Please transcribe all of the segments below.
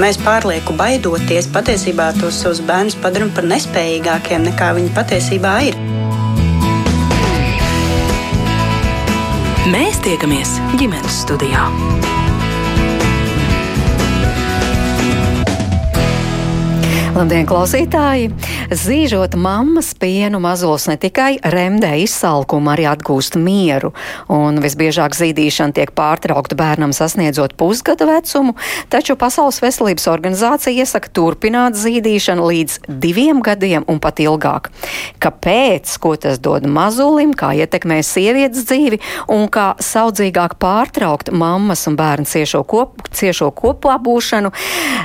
mēs pārlieku baidoties patiesībā tos savus bērnus padarām par nespējīgākiem nekā viņi patiesībā ir. Mēs tiekamies ģimenes studijā. Labdien, klausītāji! Zīžot mammas pienu, mazulis ne tikai remdē izsalkumu, arī atgūst mieru. Un visbiežāk zīdīšana tiek pārtraukta bērnam sasniedzot pusgada vecumu, taču Pasaules veselības organizācija iesaka turpināt zīdīšanu līdz diviem gadiem un pat ilgāk. Kāpēc, ko tas dod mazulim, kā ietekmē sievietes dzīvi un kā saudzīgāk pārtraukt mammas un bērnu ciešo, kop, ciešo kopā būšanu,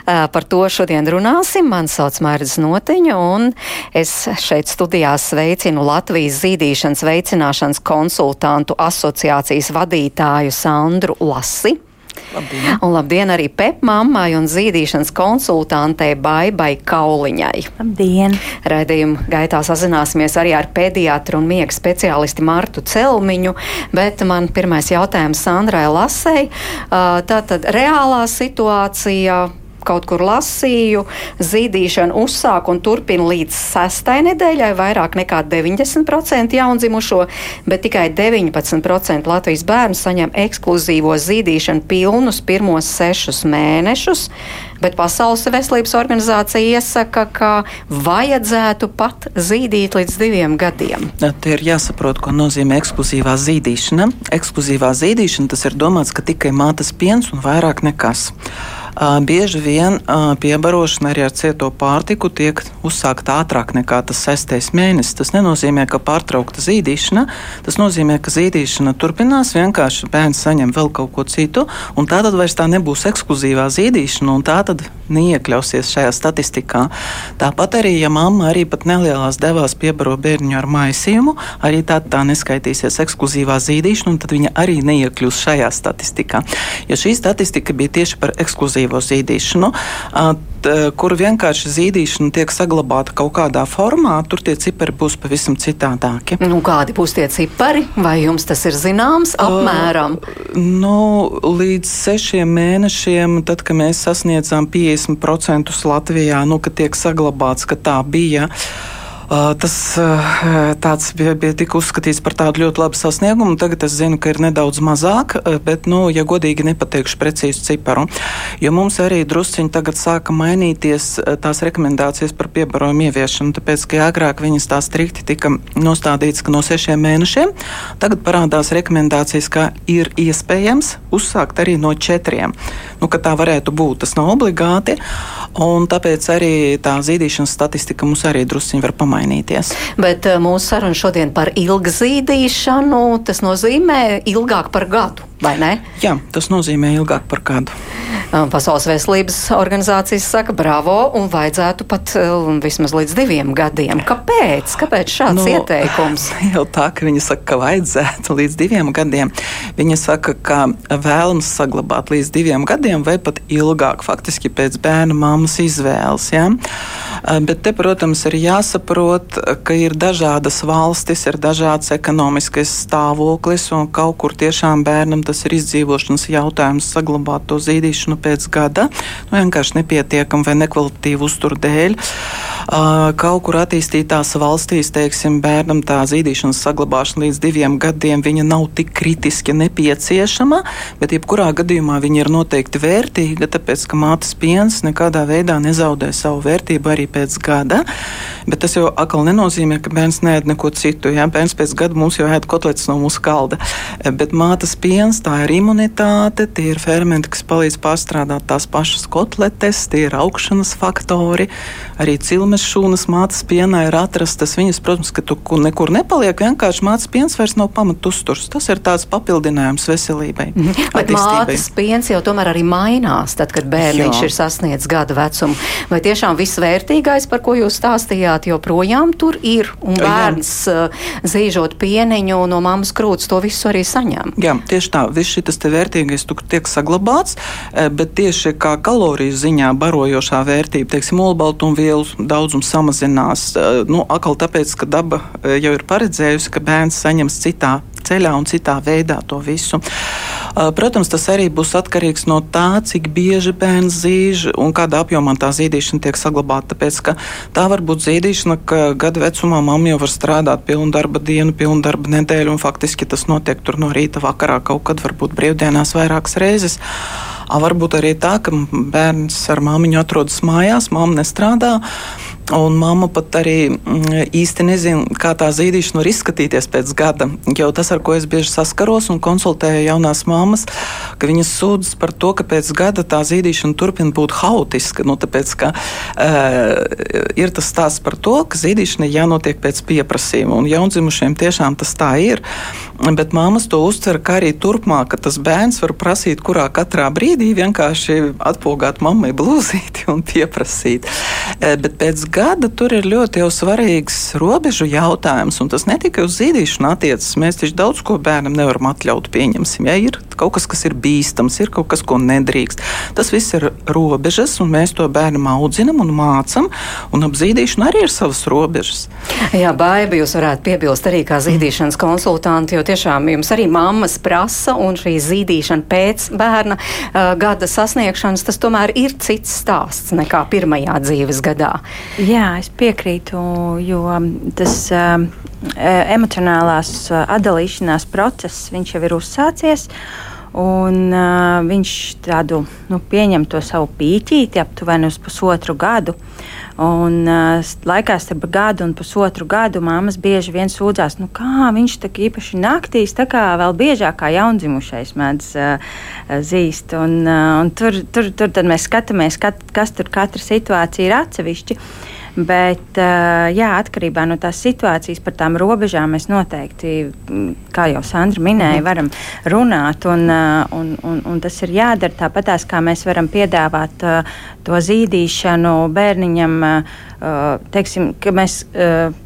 par to šodien runāsim. Man sauc Mērķis Notiņa, un es šeit studijā sveicinu Latvijas zīdīšanas veicināšanas konsultantu asociācijas vadītāju Sandru Lasi. Labdien. Un labdien arī pepmammai un zīdīšanas konsultantei Baibai Kauliņai. Labdien! Raidījuma gaitā sazināsimies arī ar pediatru un miega speciālisti Martu Celmiņu, bet man pirmais jautājums Sandrai Lasei. Tātad reālā situācija kaut kur lasīju, zīdīšanu uzsāk un turpina līdz sestai nedēļai, vairāk nekā 90% jaundzimušo, bet tikai 19% Latvijas bērnu saņem ekskluzīvo zīdīšanu pilnus pirmos sešus mēnešus. Bet Pasaules veselības organizācija iesaka, ka vajadzētu pat zīdīt līdz diviem gadiem. Te ir jāsaprot, ko nozīmē ekskluzīvā zīdīšana. Ekskluzīvā zīdīšana tas ir domāts, ka tikai mātes piens un vairāk nekas. Bieži vien piebarošana arī ar cieto pārtiku tiek uzsākta ātrāk nekā tas sestais mēnesis. Tas nenozīmē, ka pārtraukta zīdīšana. Tas nozīmē, ka zīdīšana turpinās, vienkārši bērns saņem vēl kaut ko citu, un tā tad vairs tā nebūs ekskluzīvā zīdīšana, un tā tad neiekļausies šajā statistikā. Tāpat arī, ja mamma arī pat nelielās devās piebaro bērniņu ar maisījumu, arī tā, tā neskaitīsies ekskluzīvā zīdīšana, un tad viņa arī neiekļūs šajā statistikā. Jo šī statistika bija tieši par ekskluzīvu aktīvo zīdīšanu, kur vienkārši zīdīšana tiek saglabāta kaut kādā formā, tur tie cipari būs pavisam citādāki. Nu, kādi būs tie cipari? Vai jums tas ir zināms apmēram? Uh, nu, līdz sešiem mēnešiem, tad, kad mēs sasniedzām 50% Latvijā, nu, ka tiek saglabāts, ka tā bija. Uh, Tas tāds bija, bija tika uzskatīts par tādu ļoti labu sasniegumu. Tagad es zinu, ka ir nedaudz mazāk, bet, nu, ja godīgi nepateikšu precīzu ciparu, jo mums arī drusciņi tagad sāka mainīties tās rekomendācijas par piebarojumu ieviešanu, tāpēc, ka agrāk viņas tā strikti tika nostādīts, ka no sešiem mēnešiem, tagad parādās rekomendācijas, ka ir iespējams uzsākt arī no četriem. Nu, tā varētu būt, tas nav obligāti, un tāpēc arī tā zīdīšanas statistika mums arī drusciņi var pamainīt pamainīties. Bet eh, mūsu saruna šodien par ilgzīdīšanu, tas nozīmē ilgāk par gadu, vai ne? Jā, tas nozīmē ilgāk par gadu. Pasaules veselības organizācijas saka, bravo, un vajadzētu pat um, vismaz līdz diviem gadiem. Kāpēc? Kāpēc šāds nu, ieteikums? Jau tā, ka viņi saka, ka vajadzētu līdz diviem gadiem. Viņa saka, ka vēlams saglabāt līdz diviem gadiem vai pat ilgāk, faktiski pēc bērna mammas izvēles. Ja? Bet te, protams, ir jāsaprot, ka ir dažādas valstis, ir dažāds ekonomiskais stāvoklis, un kaut kur tiešām bērnam tas ir izdzīvošanas jautājums saglabāt to zīdīšanu pēc gada, nu, vienkārši nepietiekama vai nekvalitatīva uzturu dēļ. Kaut kur attīstītās valstīs, teiksim, bērnam tā zīdīšanas saglabāšana līdz diviem gadiem nav tik kritiski nepieciešama, bet jebkurā gadījumā viņa ir noteikti vērtīga, tāpēc ka mātes piens nekādā veidā nezaudē savu vērtību arī pēc gada. Bet tas jau atkal nenozīmē, ka bērns neēd neko citu. Jā, bērns pēc gada mums jau ēd kotletes no mūsu galda. Bet mātes piens, tā ir imunitāte, tie ir fermenti, kas palīdz pārstrādāt tās pašas kotletes, tie ir augšanas faktori, arī cilmes šūnas mātes pienā ir atrastas. Viņas, protams, ka tu nekur nepaliek, vienkārši mātes piens vairs nav pamat uzturs. Tas ir tāds papildinājums veselībai. -hmm. Bet mātes piens jau tomēr arī mainās, tad, kad bērniņš ir sasniedzis gada vecumu. Vai tiešām viss vērtīgais, par ko jūs stāstījāt? joprojām tur ir, un bērns jā. Uh, zīžot pieniņu no mammas krūts to visu arī saņem. Jā, tieši tā, viss šis vērtīgais tiek saglabāts, eh, bet tieši kā kaloriju ziņā barojošā vērtība, teiksim, olbaltumvielu daudzums samazinās. Eh, nu, akal tāpēc, ka daba eh, jau ir paredzējusi, ka bērns saņems citā ceļā un citā veidā to visu. Protams, tas arī būs atkarīgs no tā, cik bieži bērns zīž un kādā apjomā tā zīdīšana tiek saglabāta. Tāpēc, ka tā var būt zīdīšana, ka gada vecumā mamma jau var strādāt pilnu darba dienu, pilnu darba nedēļu, un faktiski tas notiek tur no rīta vakarā kaut kad, varbūt brīvdienās vairākas reizes. Varbūt arī tā, ka bērns ar māmiņu atrodas mājās, māma nestrādā. Un mamma pat arī mm, īsti nezina, kā tā zīdīšana var izskatīties pēc gada. Jo tas, ar ko es bieži saskaros un konsultēju jaunās mammas, ka viņas sūdzas par to, ka pēc gada tā zīdīšana turpina būt haotiska. Nu, tāpēc, ka uh, ir tas stāsts par to, ka zīdīšana jānotiek pēc pieprasījuma. Un jaundzimušiem tiešām tas tā ir. Bet mammas to uztver, ka arī turpmāk, ka tas bērns var prasīt, kurā katrā brīdī vienkārši atpogāt mammai blūzīti un pieprasīt. Pēc gada tur ir ļoti jau svarīgs robežu jautājums, un tas ne tikai uz zīdīšanu attiecas. Mēs taču daudz ko bērnam nevaram atļaut, pieņemsim. Ja ir kaut kas, kas ir bīstams, ir kaut kas, ko nedrīkst. Tas viss ir robežas, un mēs to bērnam audzinam un mācam, un ap zīdīšanu arī ir savas robežas. Jā, baiba jūs varētu piebilst arī kā zīdīšanas konsultanti, jo tiešām jums arī mammas prasa, un šī zīdīšana pēc bērna uh, gada sasniegšanas, tas tomēr ir cits stāsts nekā pirmajā dzīves gadā. Jā, es piekrītu, jo tas uh, emocionālās atdalīšanās process jau ir uzsācies. Un, uh, viņš tādu nu, pieņem to savu pīķīti aptuveni uz pusotru gadu. Un, uh, laikā starp gadu un pusotru gadu māmas bieži vien sūdzās, nu, kā viņš tā īpaši naktīs, tā kā vēl biežāk kā jaundzimušais mēdz uh, zīst. Un, uh, un tur, tur, tur mēs skatāmies, kat, kas tur katra situācija ir atsevišķi. Uh, Bet, jā, atkarībā no tās situācijas par tām robežām mēs noteikti, kā jau Sandra minēja, mhm. varam runāt. Un, un, un, un tas ir jādara tāpatās, kā mēs varam piedāvāt to zīdīšanu bērniņam. Teiksim, ka mēs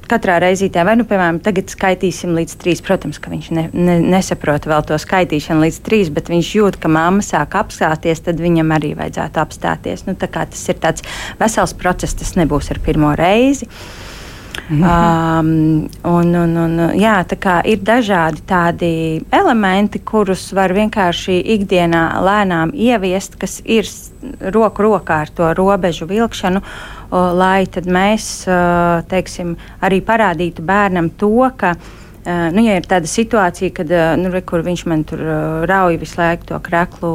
katrā reizītē, vai nu, piemēram, tagad skaitīsim līdz trīs. Protams, ka viņš ne, ne, nesaprot vēl to skaitīšanu līdz trīs, bet viņš jūt, ka mamma sāk apstāties, tad viņam arī vajadzētu apstāties. Nu, tas ir tāds vesels process, tas nebūs ar pirmo reizi. Mm -hmm. um, un, un, un, jā, ir dažādi tādi elementi, kurus var vienkārši ikdienā lēnām ieviest, kas ir roku rokā ar to robežu vilkšanu, o, lai mēs teiksim, arī parādītu bērnam to, ka Uh, nu, ja ir tāda situācija, kad uh, nu, re, viņš man tur uh, rauj visu laiku to kreklu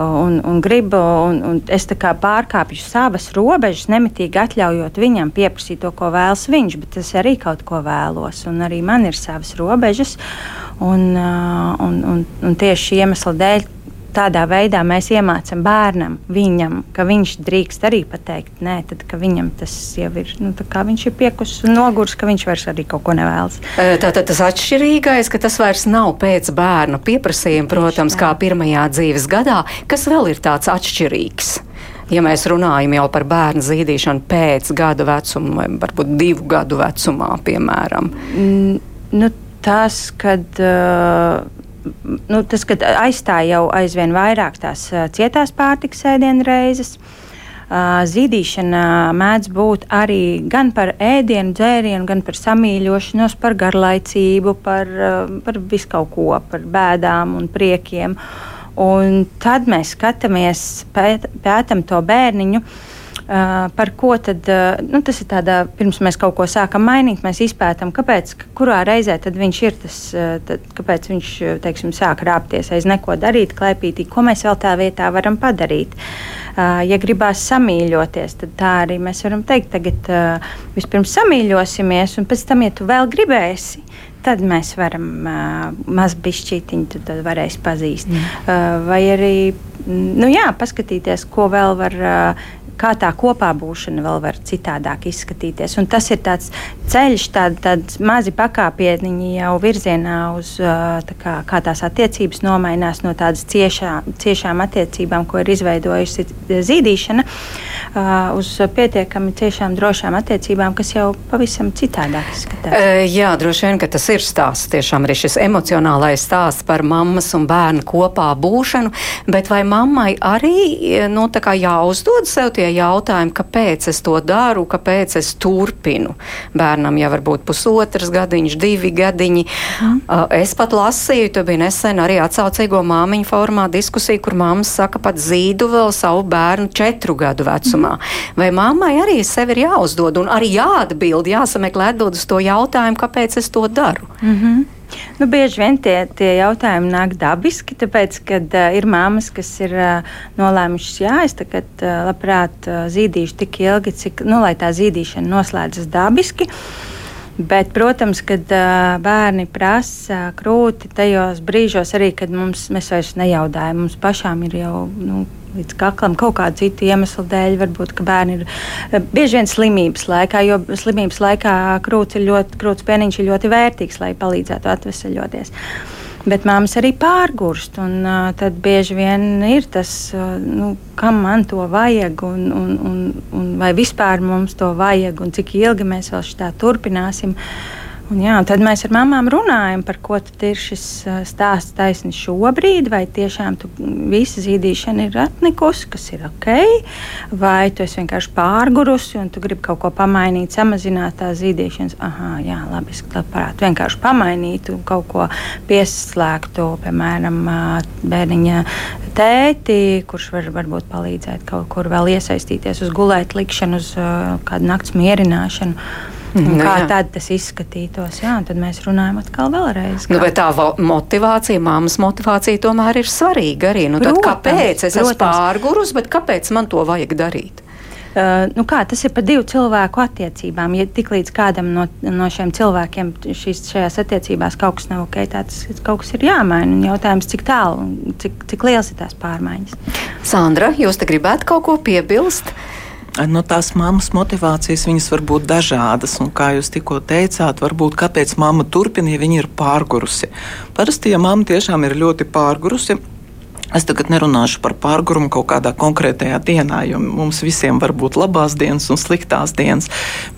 un, un grib, un, un es pārkāpju savas robežas, nemitīgi atļaujot viņam pieprasīt to, ko vēlas viņš, bet es arī kaut ko vēlos, un arī man ir savas robežas. Un, un, un, un tieši iemesla dēļ tādā veidā mēs iemācām bērnam, viņam, ka viņš drīkst arī pateikt, nē, tad viņam tas jau ir, nu, viņš ir piekusis un nogurs, ka viņš vairs arī kaut ko nevēlas. Tātad tas atšķirīgais, ka tas vairs nav pēc bērna pieprasījuma, protams, kā pirmajā dzīves gadā, kas vēl ir tāds atšķirīgs. Ja mēs runājam jau par bērnu zīdīšanu pēc gada vecuma, vai varbūt divu gadu vecumā, piemēram. Mm, nu, tas, kad uh, nu, tas, ka aizstāja jau aizvien vairāk tās cietās pārtikas ēdienu reizes. Zīdīšana mēdz būt arī gan par ēdienu, dzērienu, gan par samīļošanos, par garlaicību, par, par visu kaut ko, par bēdām un priekiem. Un tad mēs skatāmies, pēt, pētam to bērniņu. Uh, par ko tad, uh, nu, tas ir tādā, pirms mēs kaut ko sākam mainīt, mēs izpētām, kāpēc, kurā reizē viņš ir tas, uh, tad, kāpēc viņš, teiksim, sāk rāpties aiz neko darīt, klēpītī, ko mēs vēl tā vietā varam padarīt. Ja gribās samīļoties, tad tā arī mēs varam teikt, tagad vispirms samīļosimies, un pēc tam, ja tu vēl gribēsi, tad mēs varam uh, mazbišķītiņu, tad, tad varēs pazīst. Mm. Uh, vai arī, nu jā, paskatīties, ko vēl var uh, kā tā kopā būšana vēl var citādāk izskatīties. Un tas ir tāds ceļš, tāds tād mazi pakāpieniņi jau virzienā uz tā kā, kā tās attiecības nomainās no tādas ciešā, ciešām attiecībām, ko ir izveidojusi zīdīšana. uz pietiekami tiešām drošām attiecībām, kas jau pavisam citādāk izskatās. Uh, jā, droši vien, ka tas ir stāsts, tiešām arī šis emocionālais stāsts par mammas un bērnu kopā būšanu, bet vai mammai arī nu, jāuzdod sev tie jautājumi, kāpēc es to daru, kāpēc es turpinu? Bērnam jau var būt pusotras gadiņš, divi gadiņi. Mm. Es pat lasīju, tu biji nesen arī atsaucīgo māmiņu formā diskusiju, kur mammas saka pat zīdu vēl savu bērnu četru gadu vecumā. Mm. Vai mammai arī sev ir jāuzdod un arī jāatbild, jāsameklē atbild uz to jautājumu, kāpēc es to daru? Mm -hmm. Nu, bieži vien tie, tie jautājumi nāk dabiski, tāpēc, kad uh, ir māmas, kas ir uh, nolēmušas, jā, es tagad uh, labprāt uh, zīdīšu tik ilgi, cik, nu, lai tā zīdīšana noslēdzas dabiski. Bet, protams, kad uh, bērni prasa krūti tajos brīžos, arī kad mums, mēs vairs nejaudājam, mums pašām ir jau nu, līdz kaklam kaut kādu citu iemeslu dēļ. Varbūt bērni ir bieži vien slimības laikā, jo slimības laikā krūts ir ļoti, krūts pieniņš ir ļoti vērtīgs, lai palīdzētu atvesaļoties. Bet māmas arī pārgurst, un uh, tad bieži vien ir tas, uh, nu, kam man to vajag, un, un, un, un vai vispār mums to vajag, un cik ilgi mēs vēl šitā turpināsim. Uh, Un jā, tad mēs ar mamām runājam par ko ir šis stāsts taisni šobrīd, vai tiešām visa zīdīšana ir atnikusi, kas ir ok, vai tu esi vienkārši pārgurusi un tu gribi kaut ko pamainīt, samazināt tās zīdīšanas. Aha, jā, labi, es labprāt vienkārši pamainītu, kaut ko pieslēgtu, piemēram, bērniņa tēti, kurš var varbūt palīdzēt kaut kur vēl iesaistīties uz gulēt likšanu, uz kādu nakts mierināšanu. Nu, kā jā. tad tas izskatītos? Jā, tad mēs runājam atkal vēlreiz. Kā... Nu, bet tā motivācija, māmas motivācija tomēr ir svarīga arī. Nu, protams, kāpēc es protams. esmu pārgurus, bet kāpēc man to vajag darīt? Uh, nu kā, tas ir par divu cilvēku attiecībām. Ja tiklīdz kādam no, no šiem cilvēkiem šīs, šajās attiecībās kaut kas nav ok, tad kaut kas ir jāmaina. Jautājums, cik tālu un cik, cik liels ir tās pārmaiņas. Sandra, jūs te gribētu kaut ko piebilst? Nu, tās mammas motivācijas var būt dažādas. Un, kā jūs tikko teicāt, varbūt kāpēc mamma turpina, ja viņa ir pārgurusi. Parasti, ja mamma tiešām ir ļoti pārgurusi, Es tagad nerunāšu par pārgurumu kaut kādā konkrētajā dienā, jo mums visiem var būt labās dienas un sliktās dienas.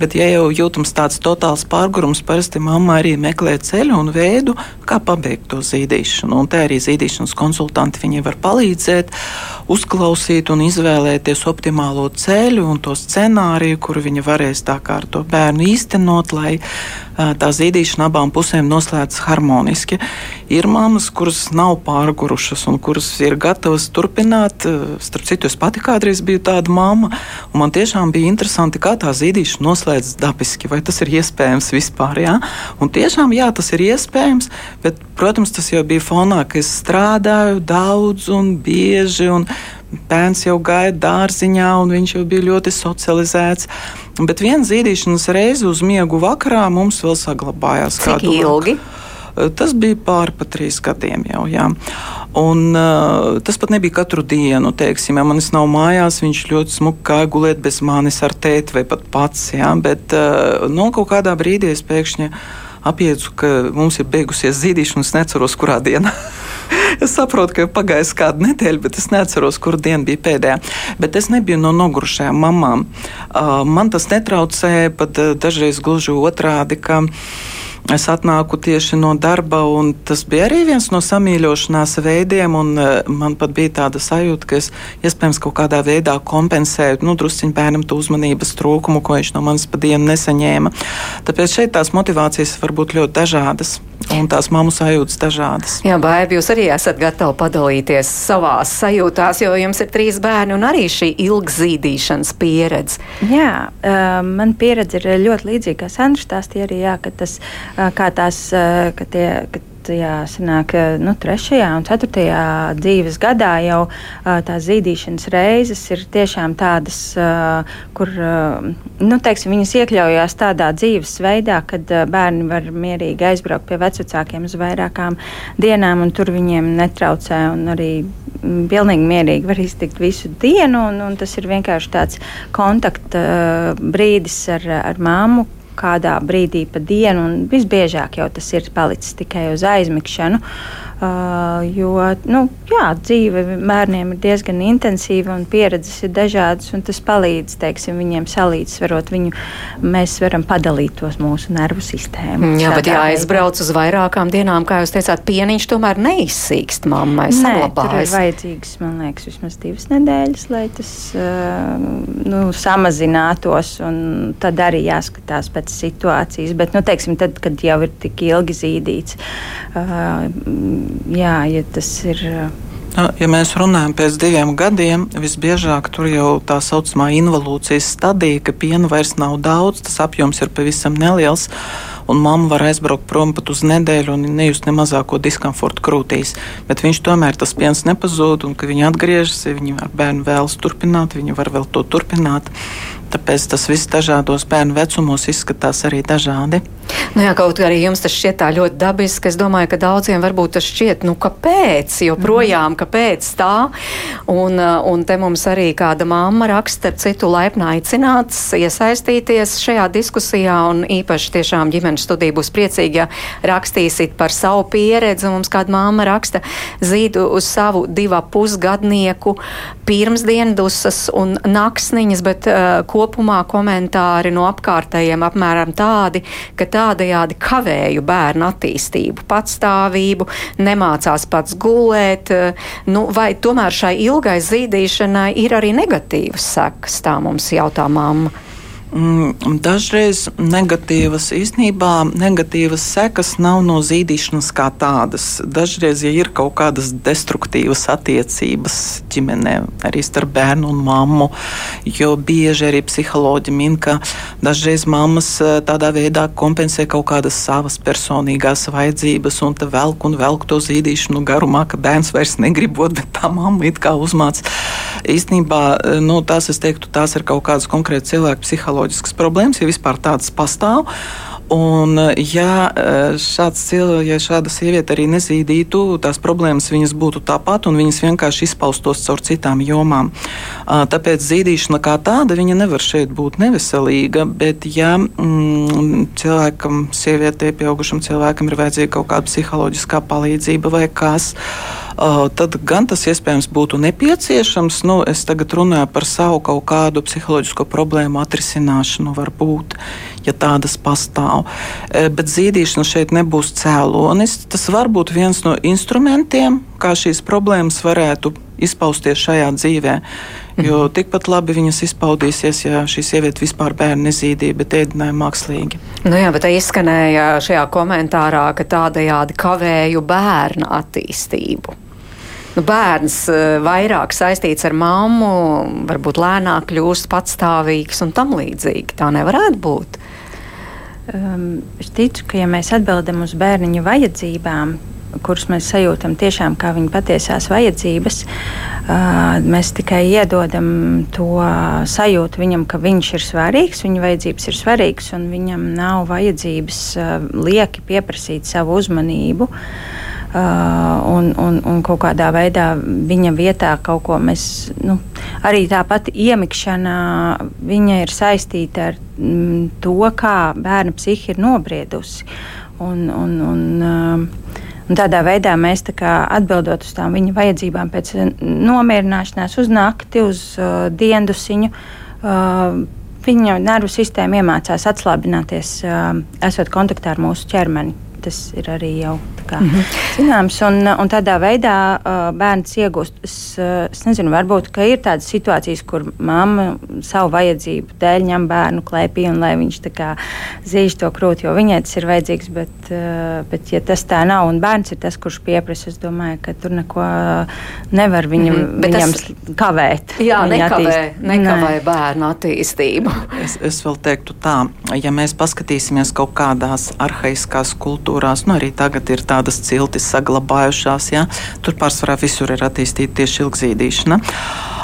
Bet, ja jau jūtams tāds totāls pārgurums, parasti mamma arī meklē ceļu un veidu, kā pabeigt to zīdīšanu. Un te arī zīdīšanas konsultanti viņi var palīdzēt, uzklausīt un izvēlēties optimālo ceļu un to scenāriju, kuru viņi varēs tā kā ar to bērnu īstenot, lai tā zīdīšana abām pusēm noslēdzas harmoniski. Ir mammas, kuras nav pārgurušas un kuras ir gatavas turpināt. Starp citu, es pati kādreiz biju tāda mamma, un man tiešām bija interesanti, kā tā zīdīšana noslēdzas dabiski, vai tas ir iespējams vispār. Jā? Un tiešām, jā, tas ir iespējams, bet, protams, tas jau bija fonā, ka es strādāju daudz un bieži. Un bērns jau gaida dārziņā, un viņš jau bija ļoti socializēts. Bet viena zīdīšanas reize uz miegu vakarā mums vēl saglabājās. Cik ilgi? Tas bija pāri pa trīs gadiem jau. Jā. Un, uh, tas pat nebija katru dienu. Teiksim, ja manis nav mājās, viņš ļoti smuki kā gulēt bez manis ar tēti vai pat pats. Jā. Bet uh, no nu, kaut kādā brīdī es pēkšņi apjēdzu, ka mums ir beigusies zīdīšana, un es neceros, kurā dienā. es saprotu, ka pagājis kāda nedēļa, bet es neatceros, kura diena bija pēdējā. Bet es nebiju no nogurušajām mamām. Man tas netraucēja, pat dažreiz gluži otrādi. Ka, Es atnāku tieši no darba, un tas bija arī viens no samīļošanās veidiem. Man pat bija tāda sajūta, ka es iespējams kaut kādā veidā kompensēju nu, drusciņu bērnam to uzmanības trūkumu, ko viņš no manis pa dienu nesaņēma. Tāpēc šeit tās motivācijas var būt ļoti dažādas un tās mammu sajūtas dažādas. Jā, Baiba, jūs arī esat gatavi padalīties savās sajūtās, jo jums ir trīs bērni un arī šī ilgzīdīšanas pieredze. Jā, uh, man pieredze ir ļoti līdzīga, kā Sandra stāstīja arī, jā, ka tas, uh, kā tās, ka tie, ka jā, sanāk, nu, trešajā un ceturtajā dzīves gadā jau tās zīdīšanas reizes ir tiešām tādas, kur nu, teiksim, viņas iekļaujās tādā dzīvesveidā, kad bērni var mierīgi aizbraukt pie vecākiem uz vairākām dienām, un tur viņiem netraucē. Arī pilnīgi mierīgi var iztikt visu dienu, un, un tas ir vienkārši tāds kontakta brīdis ar, ar māmu, kādā brīdī pa dienu, un visbiežāk jau tas ir palicis tikai uz aizmigšanu. Uh, jo nu, jā, dzīve bērniem ir diezgan intensīva un pieredzes ir dažādas. Tas palīdz teiksim, viņiem salīdzsvarot viņu. Mēs varam padalīt tos mūsu nervu sistēmu. Jā, bet jāaizbrauc uz vairākām dienām, kā jūs teicāt, pieniņš tomēr neizsīkst mammai. Nē, tur ir vajadzīgs, man liekas, vismaz divas nedēļas, lai tas uh, nu, samazinātos. Tad arī jāskatās pēc situācijas. Bet, nu, teiksim, tad, kad jau ir tik ilgi zīdīts, uh, jā, ja tas ir. Ja mēs runājam pēc diviem gadiem, visbiežāk tur jau tā saucamā involūcijas stadija, ka piena vairs nav daudz, tas apjoms ir pavisam neliels, un mamma var aizbraukt prom pat uz nedēļu un nejust ne mazāko diskomfortu krūtīs. Bet viņš tomēr tas piens nepazūd, un kad viņi atgriežas, ja viņi ar bērnu vēlas turpināt, viņi var vēl to turpināt. Tāpēc tas viss dažādos bērnu vecumos izskatās arī dažādi. Nu jā, kaut arī jums tas šķiet tā ļoti dabiski. Es domāju, ka daudziem varbūt tas šķiet, nu kāpēc, joprojām, kāpēc tā. Un, uh, un te mums arī kāda mamma raksta, citu laipni aicināts iesaistīties šajā diskusijā. Un īpaši tiešām ģimenes studija būs priecīga, ja rakstīsit par savu pieredzi. Mums kāda mamma raksta zīdu uz savu divu pusgadnieku pirmsdiendusas un naksniņas, bet uh, kopumā komentāri no apkārtējiem apmēram tādi, ka tādējādi kavēju bērnu attīstību, patstāvību, nemācās pats gulēt, nu, vai tomēr šai ilgai zīdīšanai ir arī negatīvas sekas, tā mums jautā mamma. Mm, dažreiz negatīvas īstenībā negatīvas sekas nav no zīdīšanas kā tādas. Dažreiz, ja ir kaut kādas destruktīvas attiecības ģimenē, arī starp bērnu un mammu, jo bieži arī psiholoģi min, ka dažreiz mammas eh, tādā veidā kompensē kaut kādas savas personīgās vajadzības un te velk un velk to zīdīšanu garumā, ka bērns vairs negrib būt, bet tā mamma it kā uzmāc. Īstenībā, eh, nu, tās, es teiktu, tās ir kaut kādas konkrētas cilvēku psiholoģijas psiholoģiskas problēmas, ja vispār tādas pastāv. Un, ja, eh, šāds, ja šāda sieviete arī nezīdītu, tās problēmas viņas būtu tāpat, un viņas vienkārši izpaustos caur citām jomām. Tāpēc zīdīšana kā tāda nevar šeit būt neveselīga, bet ja mm, cilvēkam, sievietei, pieaugušam cilvēkam ir vajadzīga kaut kāda psiholoģiskā palīdzība vai kas, tad gan tas iespējams būtu nepieciešams. Nu, es tagad runāju par savu kaut kādu psiholoģisko problēmu atrisināšanu, varbūt, ja tādas pastāv. Bet zīdīšana šeit nebūs cēlonis. Tas var būt viens no instrumentiem, kā šīs problēmas varētu izpausties šajā dzīvē. Jo mhm. tikpat labi viņas izpaudīsies, ja šī sieviete vispār bērnu nezīdīja, bet ēdināja mākslīgi. Nu jā, bet izskanēja šajā komentārā, ka tādējādi kavēju bērnu attīstību nu, bērns eh, vairāk saistīts ar mammu, varbūt lēnāk kļūst patstāvīgs un tam līdzīgi. Tā nevarētu būt. Um, es ticu, ka ja mēs atbildam uz bērniņa vajadzībām, kurus mēs sajūtam tiešām kā viņa patiesās vajadzības, uh, mēs tikai iedodam to sajūtu viņam, ka viņš ir svarīgs, viņa vajadzības ir svarīgas un viņam nav vajadzības uh, lieki pieprasīt savu uzmanību. Uh, un, un, un kaut kādā veidā viņa vietā kaut ko mēs. Nu, arī tāpat iemikšana viņa ir saistīta ar mm, to, kā bērna psihi ir nobriedusi. Un, un, un, uh, Un tādā veidā mēs kā, atbildot uz tām viņa vajadzībām, pēc nomierināšanās uz nakti, uz uh, diendusiņu, uh, viņa nervu sistēma iemācās atslābināties, uh, esot kontaktā ar mūsu ķermeni tas ir arī jau kā, mm -hmm. zināms. Un, un tādā veidā uh, bērns iegūst. Es, uh, es nezinu, varbūt ir tādas situācijas, kur mamma savu vajadzību dēļ ņem bērnu klēpī un lai viņš zīž to krūti, jo viņai tas ir vajadzīgs. Bet, uh, bet ja tas tā nav un bērns ir tas, kurš pieprasa, es domāju, ka tur neko nevar viņam, mm -hmm. viņam tas, kavēt. Jā, nekavē, nekavē Nē. bērnu attīstību. Es, es vēl teiktu tā, ja mēs paskatīsimies kaut kādās arhaiskās kultūras, kultūrās, nu arī tagad ir tādas ciltis saglabājušās. Ja? Tur pārsvarā visur ir attīstīta tieši ilgzīdīšana.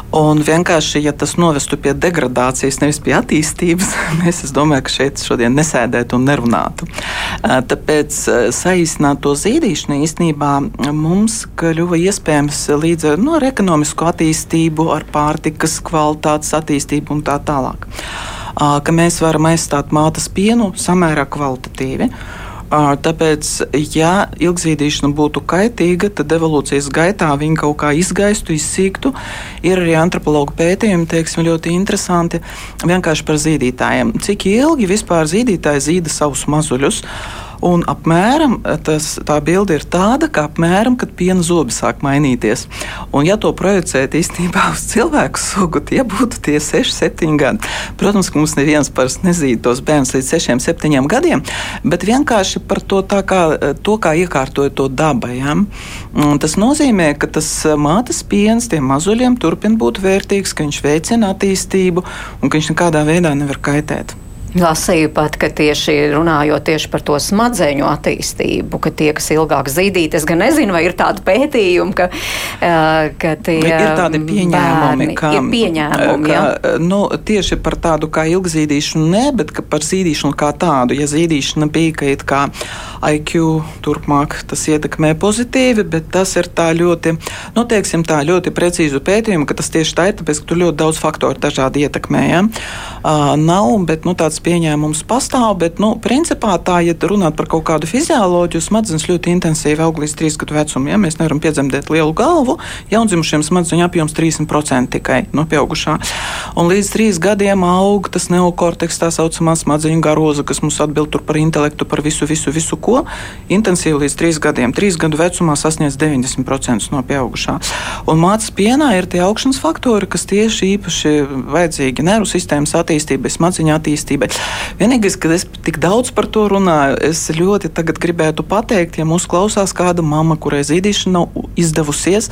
Un vienkārši, ja tas novestu pie degradācijas, nevis pie attīstības, mēs, domāju, ka šeit šodien nesēdētu un nerunātu. Tāpēc saīsināt to zīdīšanu īstenībā mums kļuva iespējams līdz ar, nu, ar ekonomisko attīstību, ar pārtikas kvalitātes attīstību un tā tālāk. Ka mēs varam aizstāt mātes pienu samērā kvalitatīvi. Tāpēc, ja ilgzīdīšana būtu kaitīga, tad evolūcijas gaitā viņa kaut kā izgaistu, izsīktu. Ir arī antropologu pētījumi, teiksim, ļoti interesanti vienkārši par zīdītājiem. Cik ilgi vispār zīdītāji zīda savus mazuļus? Un apmēram tas, tā bilde ir tāda, ka apmēram, kad piena zobi sāk mainīties. Un, ja to projicēt īstenībā uz cilvēku sugu, tie būtu tie 6, 7 gadi. Protams, ka mums neviens parasti nezīd tos bērnus līdz 6, 7 gadiem, bet vienkārši par to, kā, to kā iekārtoja to daba. Ja? Un tas nozīmē, ka tas mātes piens tiem mazuļiem turpina būt vērtīgs, ka viņš veicina attīstību un ka viņš nekādā veidā nevar kaitēt. Lasīju pat, ka tieši runājot tieši par to smadzeņu attīstību, ka tie, kas ilgāk zīdīt, es gan nezinu, vai ir tādi pētījumi, ka, ka tie ir tādi pieņēmumi, ka, ir pieņēmumi, ka, ja? nu, tieši par tādu kā ilgzīdīšanu ne, bet par zīdīšanu kā tādu. Ja zīdīšana bija, ka it kā IQ turpmāk tas ietekmē pozitīvi, bet tas ir tā ļoti, nu, teiksim tā, ļoti precīzu pētījumu, ka tas tieši tā ir, tāpēc, ka tur ļoti daudz faktoru dažādi ietekmē, ja? Uh, nav, bet, nu, tāds pieņēmums pastāv, bet, nu, principā tā, ja runāt par kaut kādu fizioloģiju, smadzenes ļoti intensīvi aug līdz 3 gadu vecumam. Ja? Mēs nevaram piedzemdēt lielu galvu, jaundzimušiem smadzeņu apjoms 30% tikai no pieaugušā. Un līdz 3 gadiem aug tas neokorteks, tā saucamā smadzeņu garoza, kas mums atbild par intelektu, par visu, visu, visu ko. Intensīvi līdz 3 gadiem. 3 gadu vecumā sasniedz 90% no pieaugušā. Un mācības pienā ir tie augšanas faktori, kas tieši īpaši vajadzīgi nervu sistēmas attīstībai, smadzeņu attīstībai Bet vienīgais, ka es tik daudz par to runāju, es ļoti gribētu pateikt, ja mūs klausās kāda mamma, kurai zīdīšana nav izdevusies,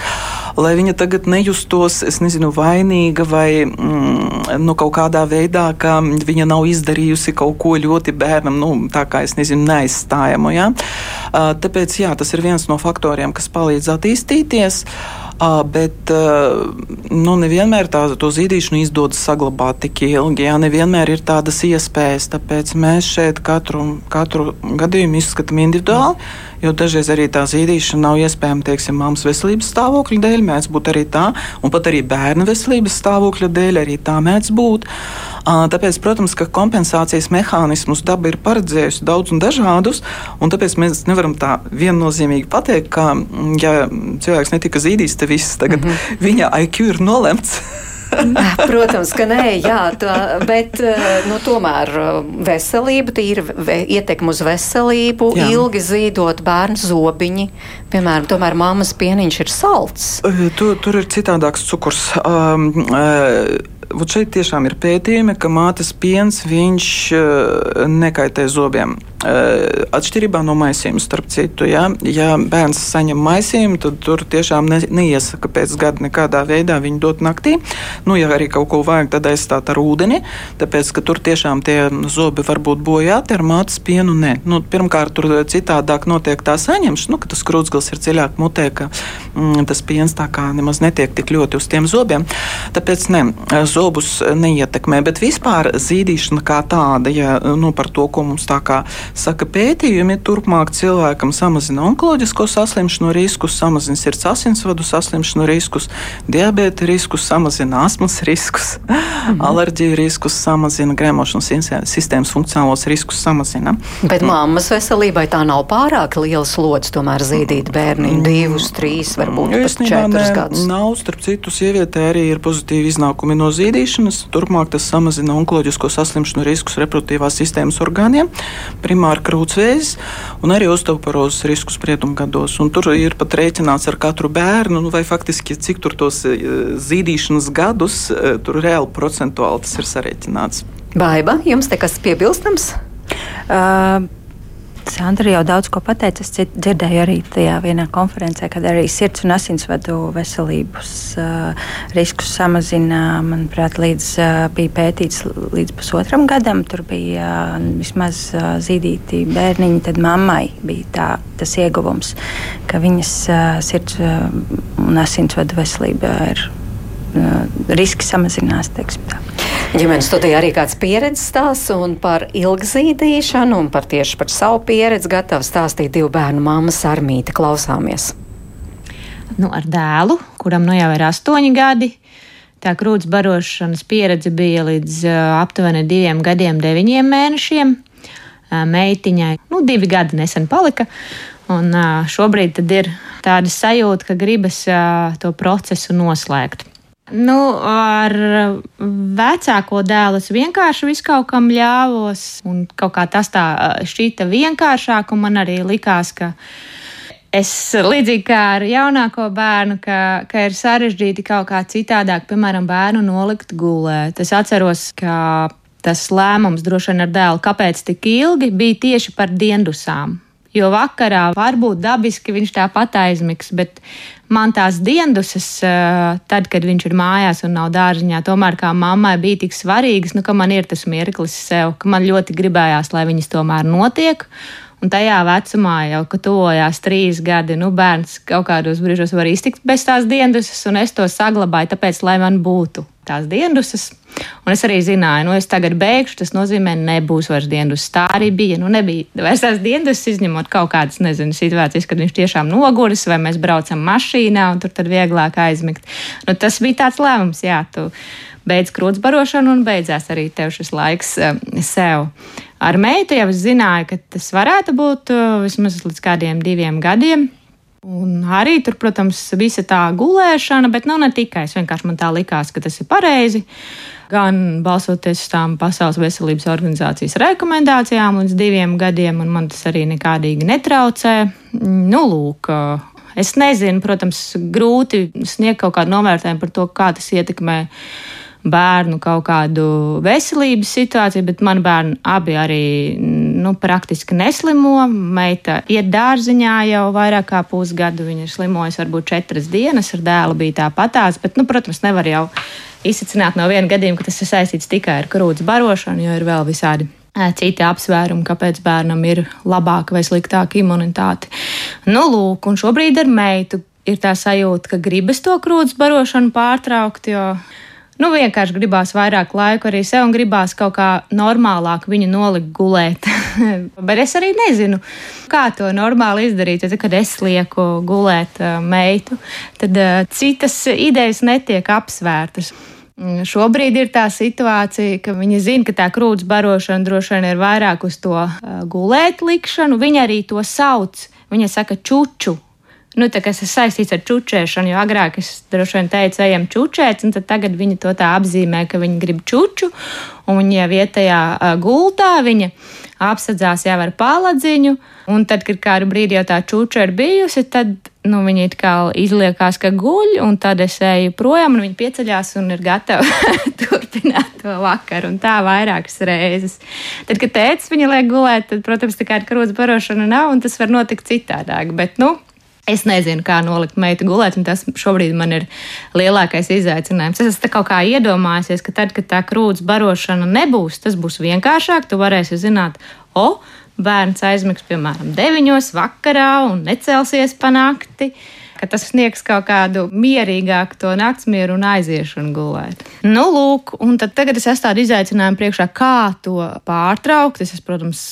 lai viņa tagad nejustos, es nezinu, vainīga vai mm, nu, kaut kādā veidā, ka viņa nav izdarījusi kaut ko ļoti bērnam, nu, tā kā es nezinu, neaizstājamu. Ja? Tāpēc jā, tas ir viens no faktoriem, kas palīdz attīstīties. Bet nu, nevienmēr tā, to zīdīšanu izdodas saglabāt tik ilgi. Jā, nevienmēr ir tādas iespējas. Tāpēc mēs šeit katru, katru gadījumu izskatām individuāli. Jo dažreiz arī tā zīdīšana nav iespējama, teiksim, mammas veselības stāvokļa dēļ, mēdz būt arī tā, un pat arī bērna veselības stāvokļa dēļ arī tā mēdz būt. Tāpēc, protams, ka kompensācijas mehānismus daba ir paredzējusi daudz un dažādus, un tāpēc mēs nevaram tā viennozīmīgi pateikt, ka, ja cilvēks netika zīdīts, tad viss tagad mm -hmm. viņa IQ ir nolemts. Protams, ka nē, jā, tā, bet nu, tomēr veselība, tīra ietekme uz veselību, jā. ilgi zīdot bērnu zobiņi. Piemēram, tomēr mammas pieniņš ir salds. Tur, tur ir citādāks cukurs. Um, uh, Vat šeit tiešām ir pētījumi, ka mātes piens viņš uh, nekaitē zobiem. Uh, atšķirībā no maisījuma, starp citu, ja, ja bērns saņem maisījumu, tad tur tiešām ne, neiesaka pēc gada nekādā veidā viņu dot naktī. Nu, ja arī kaut ko vajag, tad aizstāt ar ūdeni, tāpēc, ka tur tiešām tie zobi var būt bojāti ar mātes pienu. Nē. Nu, pirmkārt, tur citādāk notiek tā saņemšana, nu, ka tas krūtsgals ir dziļāk mutē, ka tas piens tā kā nemaz netiek tik ļoti uz tiem zobiem. Tāpēc ne, zobus neietekmē, bet vispār zīdīšana kā tāda, ja nu, par to, ko mums tā kā saka pētījumi, turpmāk cilvēkam samazina onkoloģisko saslimšanu riskus, samazina sirds asinsvadu saslimšanu riskus, diabēta riskus, samazina astmas riskus, mhm. alerģiju riskus, samazina gremošanas sistēmas funkcionālos riskus. Samazina. Bet mm. mammas veselībai tā nav pārāk liela slodze tomēr zīdīt bērniņu mm. divus, trīs, varbūt pat četrus gadus. Nav, starp citu, sievietē arī ir pozitīvi iznākumi no zīdīšanas. Turpmāk tas samazina onkoloģisko saslimšanu riskus reproduktīvās sistēmas orgāniem primāri krūtsvēzis un arī osteoporozes risku spriedumgados. Un tur ir pat rēķināts ar katru bērnu, nu, vai faktiski cik tur tos e, zīdīšanas gadus, e, tur reāli procentuāli tas ir sarēķināts. Baiba, jums te kas piebilstams? Uh, Sandra jau daudz ko pateica. Es dzirdēju arī tajā vienā konferencē, kad arī sirds un asinsvadu veselības uh, riskus samazina. Manuprāt, līdz uh, bija pētīts līdz pusotram gadam. Tur bija uh, vismaz uh, zīdīti bērniņi. Tad mammai bija tā, tas ieguvums, ka viņas uh, sirds uh, un asinsvadu veselība ir riski samazinās. Ģimenes studijā arī kāds pieredzes stāsts un par ilgzīdīšanu un par tieši par savu pieredzi gatava stāstīt divu bērnu mammas armīti. Klausāmies! Nu, ar dēlu, kuram nu jau ir astoņi gadi, tā krūts barošanas pieredze bija līdz uh, aptuveni diviem gadiem, deviņiem mēnešiem. meitiņai. Nu, divi gadi nesen palika. Un šobrīd ir tāda sajūta, ka gribas to procesu noslēgt. Nu, ar vecāko dēlu es vienkārši visu kaut kam ļāvos, un kaut kā tas tā šķita vienkāršāk, un man arī likās, ka es līdzīgi kā ar jaunāko bērnu, ka, ka ir sarežģīti kaut kā citādāk, piemēram, bērnu nolikt gulēt. Es atceros, ka tas lēmums droši vien ar dēlu, kāpēc tik ilgi, bija tieši par diendusām. Jo vakarā varbūt dabiski viņš tāpat aizmigs, bet man tās dienas, eh, tad, kad viņš ir mājās un nav dārziņā, tomēr kā mammai bija tik svarīgas, nu, ka man ir tas mirklis sev, ka man ļoti gribējās, lai viņas tomēr notiek. Un tajā vecumā, jau kad tuvojās trīs gadi, nu, bērns kaut kādos brīžos var iztikt bez tās dienas, un es to saglabāju, tāpēc, lai man būtu tās dienas. Un es arī zināju, nu, es tagad beigšu, tas nozīmē, nebūs vairs dienas. Tā arī bija. Nu, nebija vairs tās dienas, izņemot kaut kādas, nezinu, situācijas, kad viņš tiešām noguris, vai mēs braucam mašīnā, un tur tad vieglāk aizmigt. Nu, tas bija tāds lēmums, jā, tu beidz krūts barošanu un beidzās arī tev šis laiks um, sev. Ar meitu jau es zināju, ka tas varētu būt uh, vismaz līdz kādiem diviem gadiem. Un arī tur, protams, visa tā gulēšana, bet nu, ne tikai. Es vienkārši man tā likās, ka tas ir pareizi. Gan balsoties uz tām Pasaules veselības organizācijas rekomendācijām līdz diviem gadiem, un man tas arī nekādīgi netraucē. Nu, lūk, es nezinu, protams, grūti sniegt kaut kādu novērtējumu par to, kā tas ietekmē bērnu kaut kādu veselības situāciju, bet man bērni abi arī nu, praktiski neslimo. Meita iet dārziņā jau vairāk kā pusgadu. Viņa ir slimojusi varbūt četras dienas, ar dēlu bija tāpatās, bet, nu, protams, nevar jau izsacināt no viena gadījuma, ka tas ir saistīts tikai ar krūts barošanu, jo ir vēl visādi citi apsvērumi, kāpēc bērnam ir labāka vai sliktāka imunitāte. Nu, lūk, un šobrīd ar meitu ir tā sajūta, ka gribas to krūts barošanu pārtraukt, jo Nu, vienkārši gribās vairāk laika arī sev un gribās kaut kā normālāk viņu nolikt gulēt. Bet es arī nezinu, kā to normāli izdarīt. Jo, kad es lieku gulēt uh, meitu, tad uh, citas idejas netiek apsvērtas. Mm, šobrīd ir tā situācija, ka viņi zina, ka tā krūts barošana droši vien ir vairāk uz to uh, gulēt likšanu. Viņi arī to sauc. Viņa saka, čuču, nu, tas ir saistīts ar čučēšanu, jo agrāk es droši vien teicu, ejam čučēt, un tagad viņi to tā apzīmē, ka viņi grib čuču, un viņi jau vietējā gultā viņa apsadzās jau ar paladziņu, un tad, kad kādu brīdi jau tā čuča ir bijusi, tad nu, viņi it kā izliekās, ka guļ, un tad es eju projām, un viņi pieceļās un ir gatavi turpināt to vakaru, un tā vairākas reizes. Tad, kad tēcis viņa liek gulēt, tad, protams, tā kā ir karots barošana nav, un tas var notikt citādāk, bet, nu, Es nezinu, kā nolikt meitu gulēt, un tas šobrīd man ir lielākais izaicinājums. Es esmu kā iedomājies, ka tad, kad tā krūts barošana nebūs, tas būs vienkāršāk. Tu varēsi zināt, o, bērns aizmigs piemēram 9. vakarā un necelsies pa nakti. Tas sniegs kaut kādu mierīgāku to naktsmieru un aiziešanu gulēt. Nu, lūk, un tagad es esmu tādu izaicinājumu priekšā, kā to pārtraukt. Es, esmu, protams,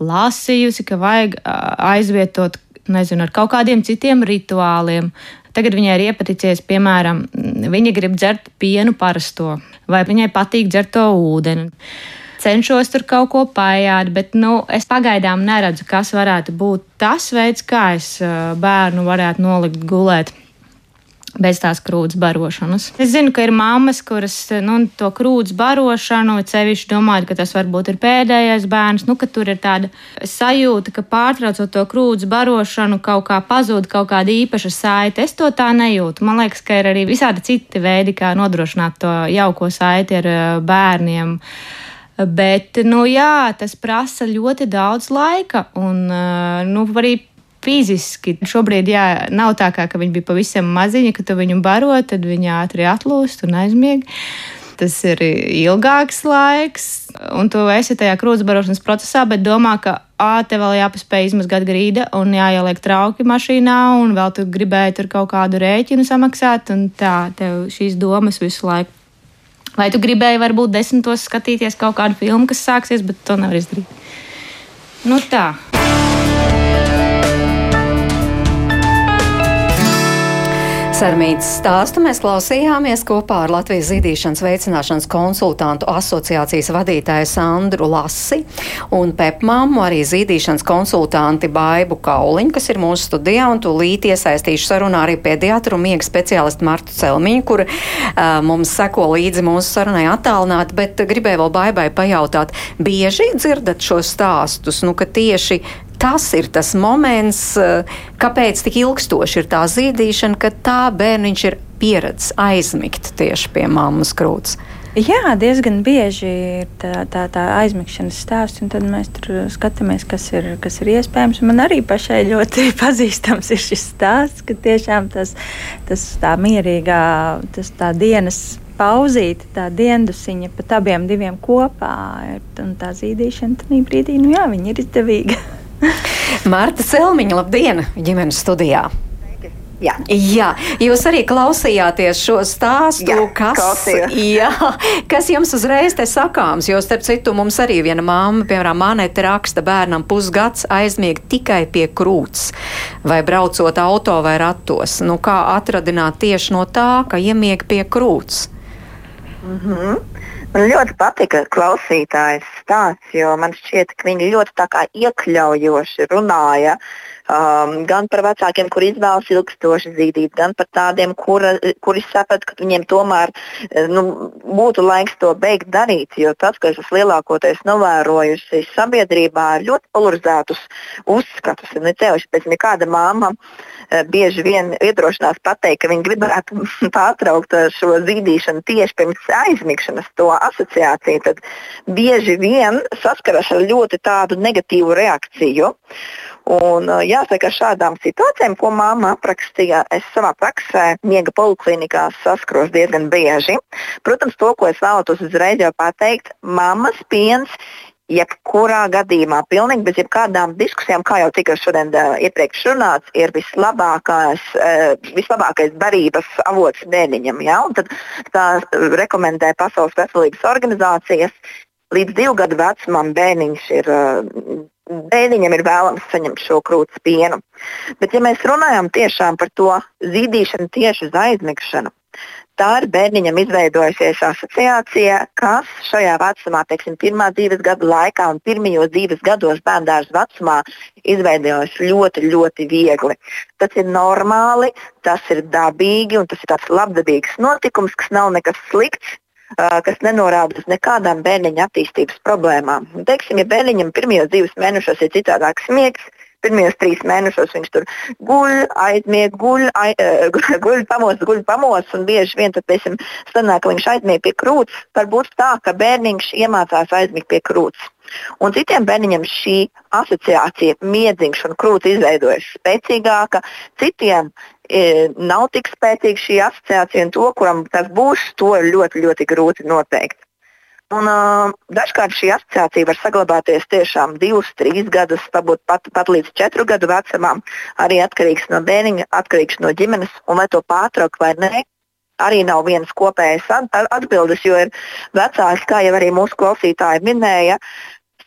lasījusi, ka vajag aizvietot nezinu, ar kaut kādiem citiem rituāliem. Tagad viņai ir iepaticies, piemēram, viņa grib dzert pienu parasto, vai viņai patīk dzert to ūdeni. Cenšos tur kaut ko paiet, bet nu, es pagaidām neredzu, kas varētu būt tas veids, kā es bērnu varētu nolikt gulēt bez tās krūts barošanas. Es zinu, ka ir mammas, kuras nu, to krūts barošanu, cevišķi domājot, ka tas varbūt ir pēdējais bērns, nu, ka tur ir tāda sajūta, ka pārtraucot to krūts barošanu, kaut kā pazūd kaut kāda īpaša saite. Es to tā nejūtu. Man liekas, ka ir arī visādi citi veidi, kā nodrošināt to jauko saiti ar eh, bērniem. Bet, nu, jā, tas prasa ļoti daudz laika, un eh, nu, arī fiziski. Šobrīd jā, nav tā, kā, ka viņi bija pavisam maziņi, ka tu viņu baro, tad viņi ātri atlūst un aizmieg. Tas ir ilgāks laiks, un tu esi tajā krūtsbarošanas procesā, bet domā, ka ā, tev vēl jāpaspēj izmazgāt grīda un jāieliek trauki mašīnā, un vēl tu gribēji tur kaut kādu rēķinu samaksāt, un tā, tev šīs domas visu laiku. Vai tu gribēji varbūt desmitos skatīties kaut kādu filmu, kas sāksies, bet to nevar izdarīt. Nu tā. Sarmītas stāstu mēs klausījāmies kopā ar Latvijas zīdīšanas veicināšanas konsultantu asociācijas vadītāju Sandru Lasi un Pepmāmu, arī zīdīšanas konsultanti Baibu Kauliņu, kas ir mūsu studijā, un tūlīt iesaistīšu sarunā arī pediatru miega speciālistu Martu Celmiņu, kur uh, mums seko līdzi mūsu sarunai attālināt, bet gribēju vēl Baibai pajautāt, bieži dzirdat šos stāstus, nu, ka tieši tas ir tas moments, eh, kāpēc tik ilgstoši ir tā zīdīšana, ka tā bērniņš ir pieredzējis aizmigt tieši pie mammas krūts. Jā, diezgan bieži ir tā, tā, tā aizmigšanas stāsts, un tad mēs tur skatāmies, kas ir, kas ir iespējams. Man arī pašai ļoti pazīstams ir šis stāsts, ka tiešām tas, tas tā mierīgā, tas tā dienas pauzīte, tā diendusiņa pat abiem diviem kopā ir, un tā zīdīšana tajā brīdī, nu jā, viņa ir izdevīga. Marta Selmiņa, labdien, ģimenes studijā! Jā. jā, jūs arī klausījāties šo stāstu, jā, kas, jā, kas jums uzreiz te sakāms. Jo, starp citu, mums arī viena māma, piemēram, Manete raksta bērnam pusgads aizmieg tikai pie krūts vai braucot auto vai ratos. Nu, kā atradināt tieši no tā, ka iemieg pie krūts? Mm -hmm. Man ļoti patika klausītājs stāsts, jo man šķiet, ka viņi ļoti iekļaujoši runāja um, gan par vecākiem, kuri izvēlas ilgstoši zīdīt, gan par tādiem, kura, kuri saprot, ka viņiem tomēr eh, nu, būtu laiks to beigt darīt. Jo tas, ko es lielākoties novērojusi sabiedrībā, ir ļoti polarizētus uzskatus. Ne ceļš pēc nekāda māma. Bieži vien iedrošinās pateikt, ka viņi gribētu pārtraukt eh, šo zīdīšanu tieši pirms aizmigšanas, to asociāciju, tad bieži vien saskaras ar ļoti tādu negatīvu reakciju. Un, jāsaka, šādām situācijām, ko māma aprakstīja, es savā praksē, miega poliklinikās saskaros diezgan bieži. Protams, to, ko es vēlētos uzreiz jau pateikt, mammas piens jebkurā gadījumā, pilnīgi bez jebkādām diskusijām, kā jau tika šodien uh, iepriekš runāts, ir vislabākais, uh, vislabākais barības avots bērniņam. Ja? Un tad tā rekomendē Pasaules veselības organizācijas. Līdz divu gadu vecumam bērniņš ir, uh, bērniņam ir vēlams saņemt šo krūts pienu. Bet, ja mēs runājam tiešām par to zīdīšanu tieši uz aizmigšanu, tā ir bērniņam izveidojusies asociācija, kas šajā vecumā, teiksim, pirmā dzīves gada laikā un pirmajos dzīves gados bērnu vecumā izveidojas ļoti, ļoti viegli. Tas ir normāli, tas ir dabīgi un tas ir tāds labdabīgs notikums, kas nav nekas slikts kas nenorāda uz nekādām bērniņa attīstības problēmām. Un, teiksim, ja bērniņam pirmajos dzīves mēnešos ir citādāks miegs, Pirmajos trīs mēnešos viņš tur guļ, aizmieg, guļ, ai, guļ pamos, guļ pamos, un bieži vien tad, piemēram, sanāk, ka viņš aizmieg pie krūts. Varbūt tā, ka bērniņš iemācās aizmigt pie krūts. Un citiem bērniņiem šī asociācija, miedziņš un krūts izveidojas spēcīgāka, citiem nav tik spēcīga šī asociācija, un to, kuram tas būs, to ir ļoti, ļoti grūti noteikt. Un, uh, dažkārt šī asociācija var saglabāties tiešām divus, trīs gadus, varbūt pat, pat līdz četru gadu vecumam. Arī atkarīgs no bērniņa, atkarīgs no ģimenes, un vai to pārtraukt vai nē. Arī nav vienas kopējas atbildes, jo ir vecāki, kā jau arī mūsu klausītāji minēja,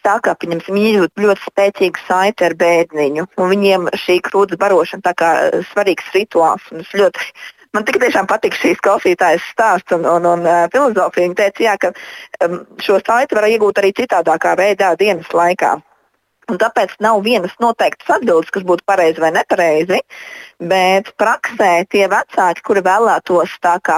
tā kā viņam ir ļoti spēcīga saite ar bērniņu. Viņiem šī krūts barošana ir svarīgs rituāls. Ļoti Man tik tiešām patīk šīs klausītājas stāsts un, un, un uh, filozofija. Viņa teica, jā, ka um, šo saiti var iegūt arī citādākā veidā dienas laikā. Un tāpēc nav vienas noteiktas atbildes, kas būtu pareizi vai nepareizi. Bet praksē tie vecāki, kuri vēlētos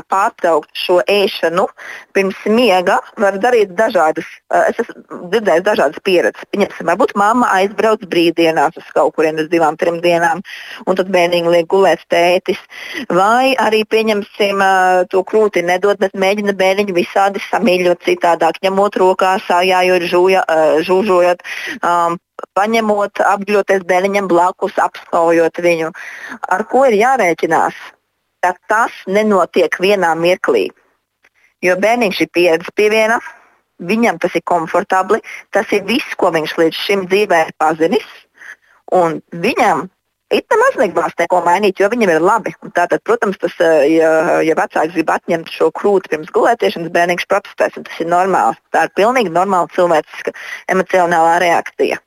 pārtraukt šo ēšanu pirms miega, var darīt dažādas. Eh, es esmu dzirdējis dažādas pieredzes. Pieņemsim, varbūt mamma aizbrauc brīvdienās uz kaut kurien uz divām, trim dienām, un tad bērniņi liek gulēt tētis. Vai arī, pieņemsim, eh, to krūti nedod, bet mēģina bērniņu visādi samīļot citādāk, ņemot rokā, sājājot, žūja, eh, žūžojot. Um, paņemot, apgļoties bērniņam blakus, apskaujot viņu. Ar ko ir jārēķinās? Ka tas nenotiek vienā mirklī. Jo bērniņš ir pieredzējis pie viena, viņam tas ir komfortabli, tas ir viss, ko viņš līdz šim dzīvē ir pazinis. Un viņam it nemaz negribas neko mainīt, jo viņam ir labi. Tātad, protams, tas, eh, ja, ja vecāks grib atņemt šo krūti pirms gulētiešanas, bērniņš protestēs, un tas ir normāli. Tā ir pilnīgi normāla cilvēciska emocionālā reakcija.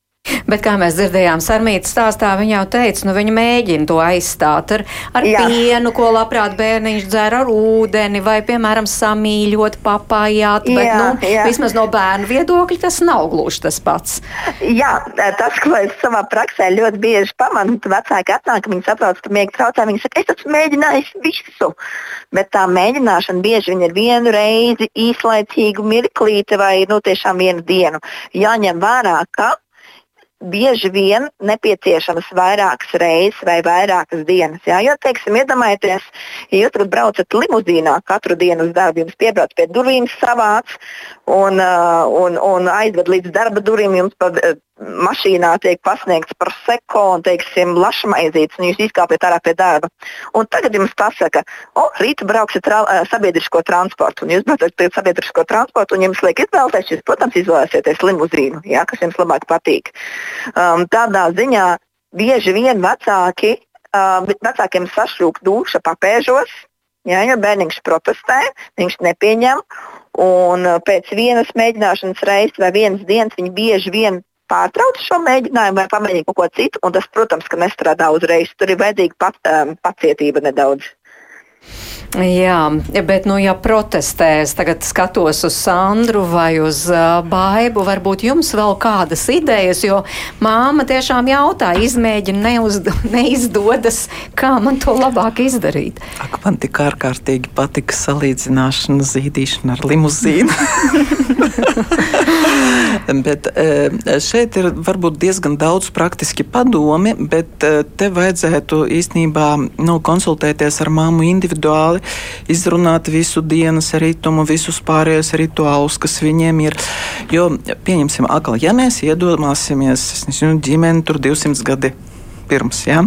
Bet, kā mēs dzirdējām, Sarmītas stāstā viņa jau teica, nu viņa mēģina to aizstāt ar, ar Jā. pienu, ko labprāt bērniņš dzer ar ūdeni, vai, piemēram, samīļot, papājāt, bet, jā, nu, jā. vismaz no bērnu viedokļa tas nav gluži tas pats. Jā, tas, ko es savā praksē ļoti bieži pamanu, ka vecāki atnāk, viņi saprot, ka miega traucē, viņi saka, es esmu mēģinājis visu, bet tā mēģināšana bieži ir vienu reizi, īslaicīgu mirklīti vai, nu, tiešām vienu dienu. Jāņem vērā, ka bieži vien nepieciešamas vairākas reizes vai vairākas dienas. Jā? Jo, teiksim, iedomājieties, ja jūs braucat limuzīnā katru dienu uz darbu, jums piebrauc pie durvīm savāds un, uh, un, un aizved līdz darba durvīm, jums pa uh, mašīnā tiek pasniegts par seko un, teiksim, lašmaizītes, un jūs izkāpjat ārā pie darba. Un tagad jums pasaka, o, rīt brauksiet tra uh, sabiedrisko transportu, un jūs braucat pie sabiedrisko transportu, un jums liek izvēlēties, jūs, protams, izvēlēsieties limuzīnu, jā, kas jums labāk patīk. Um, tādā ziņā bieži vien vecāki, uh, vecākiem sašķūk duša papēžos, jā, jo bērniņš protestē, viņš nepieņem. Un uh, pēc vienas mēģināšanas reizes vai vienas dienas viņi bieži vien pārtrauc šo mēģinājumu vai pamēģina kaut ko citu. Tas, protams, ka nestrādā uzreiz. Tur ir vajadzīga pat, um, pacietība nedaudz. Jā, bet, nu, ja protestēs, tagad skatos uz Sandru vai uz uh, Baibu, varbūt jums vēl kādas idejas, jo māma tiešām jautā, izmēģina, neizdodas, kā man to labāk izdarīt. Ak, man tik ārkārtīgi patika salīdzināšana zīdīšana ar limuzīnu. bet šeit ir varbūt diezgan daudz praktiski padomi, bet te vajadzētu īstenībā nu, konsultēties ar māmu individuāli rituāli, izrunāt visu dienas ritumu, visus pārējos rituālus, kas viņiem ir. Jo, pieņemsim, akli, ja mēs iedomāsimies, nezinu, ģimeni tur 200 gadi pirms. Ja?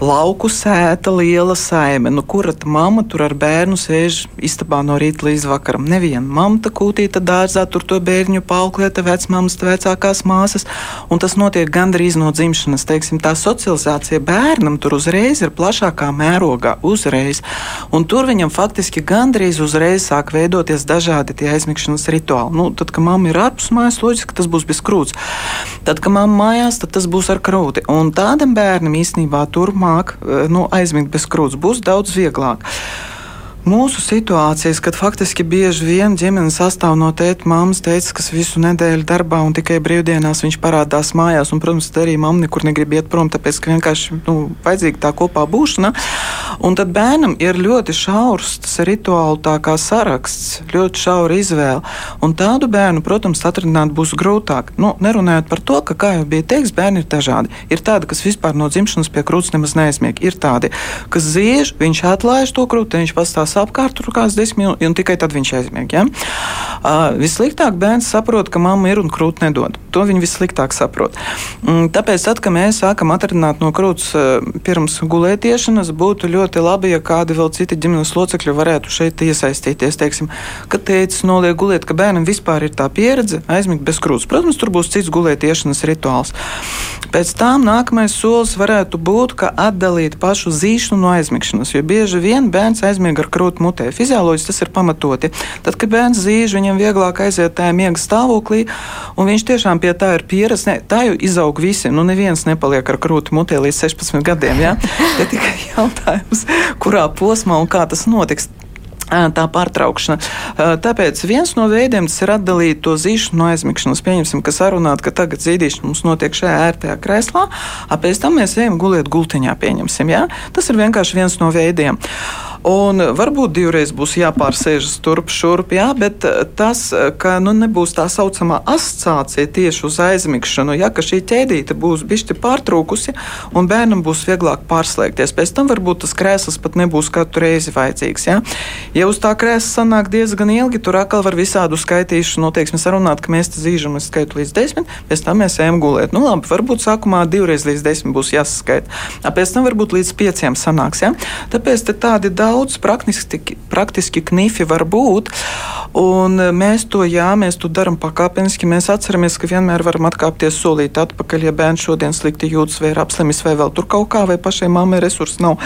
Lauku sēta, liela saime. Nu, kura tā mamma tur ar bērnu sēž istabā no rīta līdz vakaram? Neviena mamma kūtīta dārzā, tur to bērnu paauklēta vecmāmas, vecākās māsas, un tas notiek gandrīz no dzimšanas. Teiksim, tā socializācija bērnam tur uzreiz ir plašākā mērogā, uzreiz. Un tur viņam faktiski gandrīz uzreiz sāk veidoties dažādi tie aizmigšanas rituāli. Nu, tad, kad mamma ir ārpus mājas, loģiski tas būs bez krūts. Tad, kad mamma mājās, tad tas būs ar krūti. Un tādam bērnam īstenībā turpmāk turpmāk eh, nu, aizmigt bez krūts būs daudz vieglāk. Mūsu situācijas, kad faktiski bieži vien ģimene sastāv no tēta, māmas, teica, kas visu nedēļu darbā un tikai brīvdienās viņš parādās mājās. Un, protams, arī mamma nekur negrib iet prom, tāpēc ka vienkārši nu, vajadzīga tā kopā būšana. Un tad bērnam ir ļoti šaurs tas rituālu saraksts, ļoti šaura izvēle. Un tādu bērnu, protams, atrunāt būs grūtāk. Nu, nerunājot par to, ka, kā jau bija teikts, bērni ir dažādi. Ir tādi, kas vispār no dzimšanas pie krūts nemaz neaizmieg. Ir tādi, kas ziež, viņš atlaiž to krūti, viņš pastāv apkārt tur kāds desmit minūtes, un tikai tad viņš aizmieg. Ja? Uh, vissliktāk bērns saprot, ka mamma ir un krūti nedod. To viņi vissliktāk saprot. Mm, tāpēc, tad, kad mēs sākam atrināt no krūts uh, pirms gulētiešanas, būtu ļoti labi, ja kādi vēl citi ģimenes locekļi varētu šeit iesaistīties. Teiksim, kad teicis noliek gulēt, ka bērnam vispār ir tā pieredze aizmigt bez krūts. Protams, tur būs cits gulētiešanas rituāls. Pēc tam nākamais solis varētu būt, ka atdalīt pašu zīšanu no aizmigšanas, jo bieži vien bērns aizmieg ar krūti krūti mutē. Fizioloģiski tas ir pamatoti. Tad, kad bērns zīž, viņam vieglāk aiziet tajā miega stāvoklī, un viņš tiešām pie tā ir pieredzējis. Tā jau izaug visi. Nu, neviens nepaliek ar krūti mutē līdz 16 gadiem. Ja? ja tikai jautājums, kurā posmā un kā tas notiks tā pārtraukšana. Tāpēc viens no veidiem ir atdalīt to zīšanu no aizmigšanas. Pieņemsim, ka sarunāt, ka tagad zīdīšana mums notiek šajā ērtajā krēslā, pēc tam mēs ejam gulēt gultiņā. Pieņemsim, ja? Tas ir vienkārši viens no veidiem. Un varbūt divreiz būs jāpārsēžas turp šurp, jā, bet eh, tas, eh, ka nu, nebūs tā saucamā asociācija tieši uz aizmigšanu, ja šī ķēdīte būs bišķi pārtrūkusi un bērnam būs vieglāk pārslēgties. Pēc tam varbūt tas krēsls pat nebūs katru reizi vajadzīgs. Ja, ja uz tā krēsla sanāk diezgan ilgi, tur atkal var visādu skaitīšanu, noteiksim, sarunāt, ka mēs zīžam, es skaitu līdz desmit, pēc tam mēs ejam gulēt. Nu, labi, varbūt sākumā divreiz līdz desmit būs jāsaskaita, pēc tam varbūt līdz pieciem sanāks. Ja? Tāpēc tādi daudz daudz praktiski, praktiski knifi var būt. Un mēs to, jā, mēs to darām pakāpeniski. Mēs atceramies, ka vienmēr varam atkāpties solīt atpakaļ, ja bērns šodien slikti jūtas vai ir apslimis vai vēl tur kaut kā, vai pašai mammai resursi nav.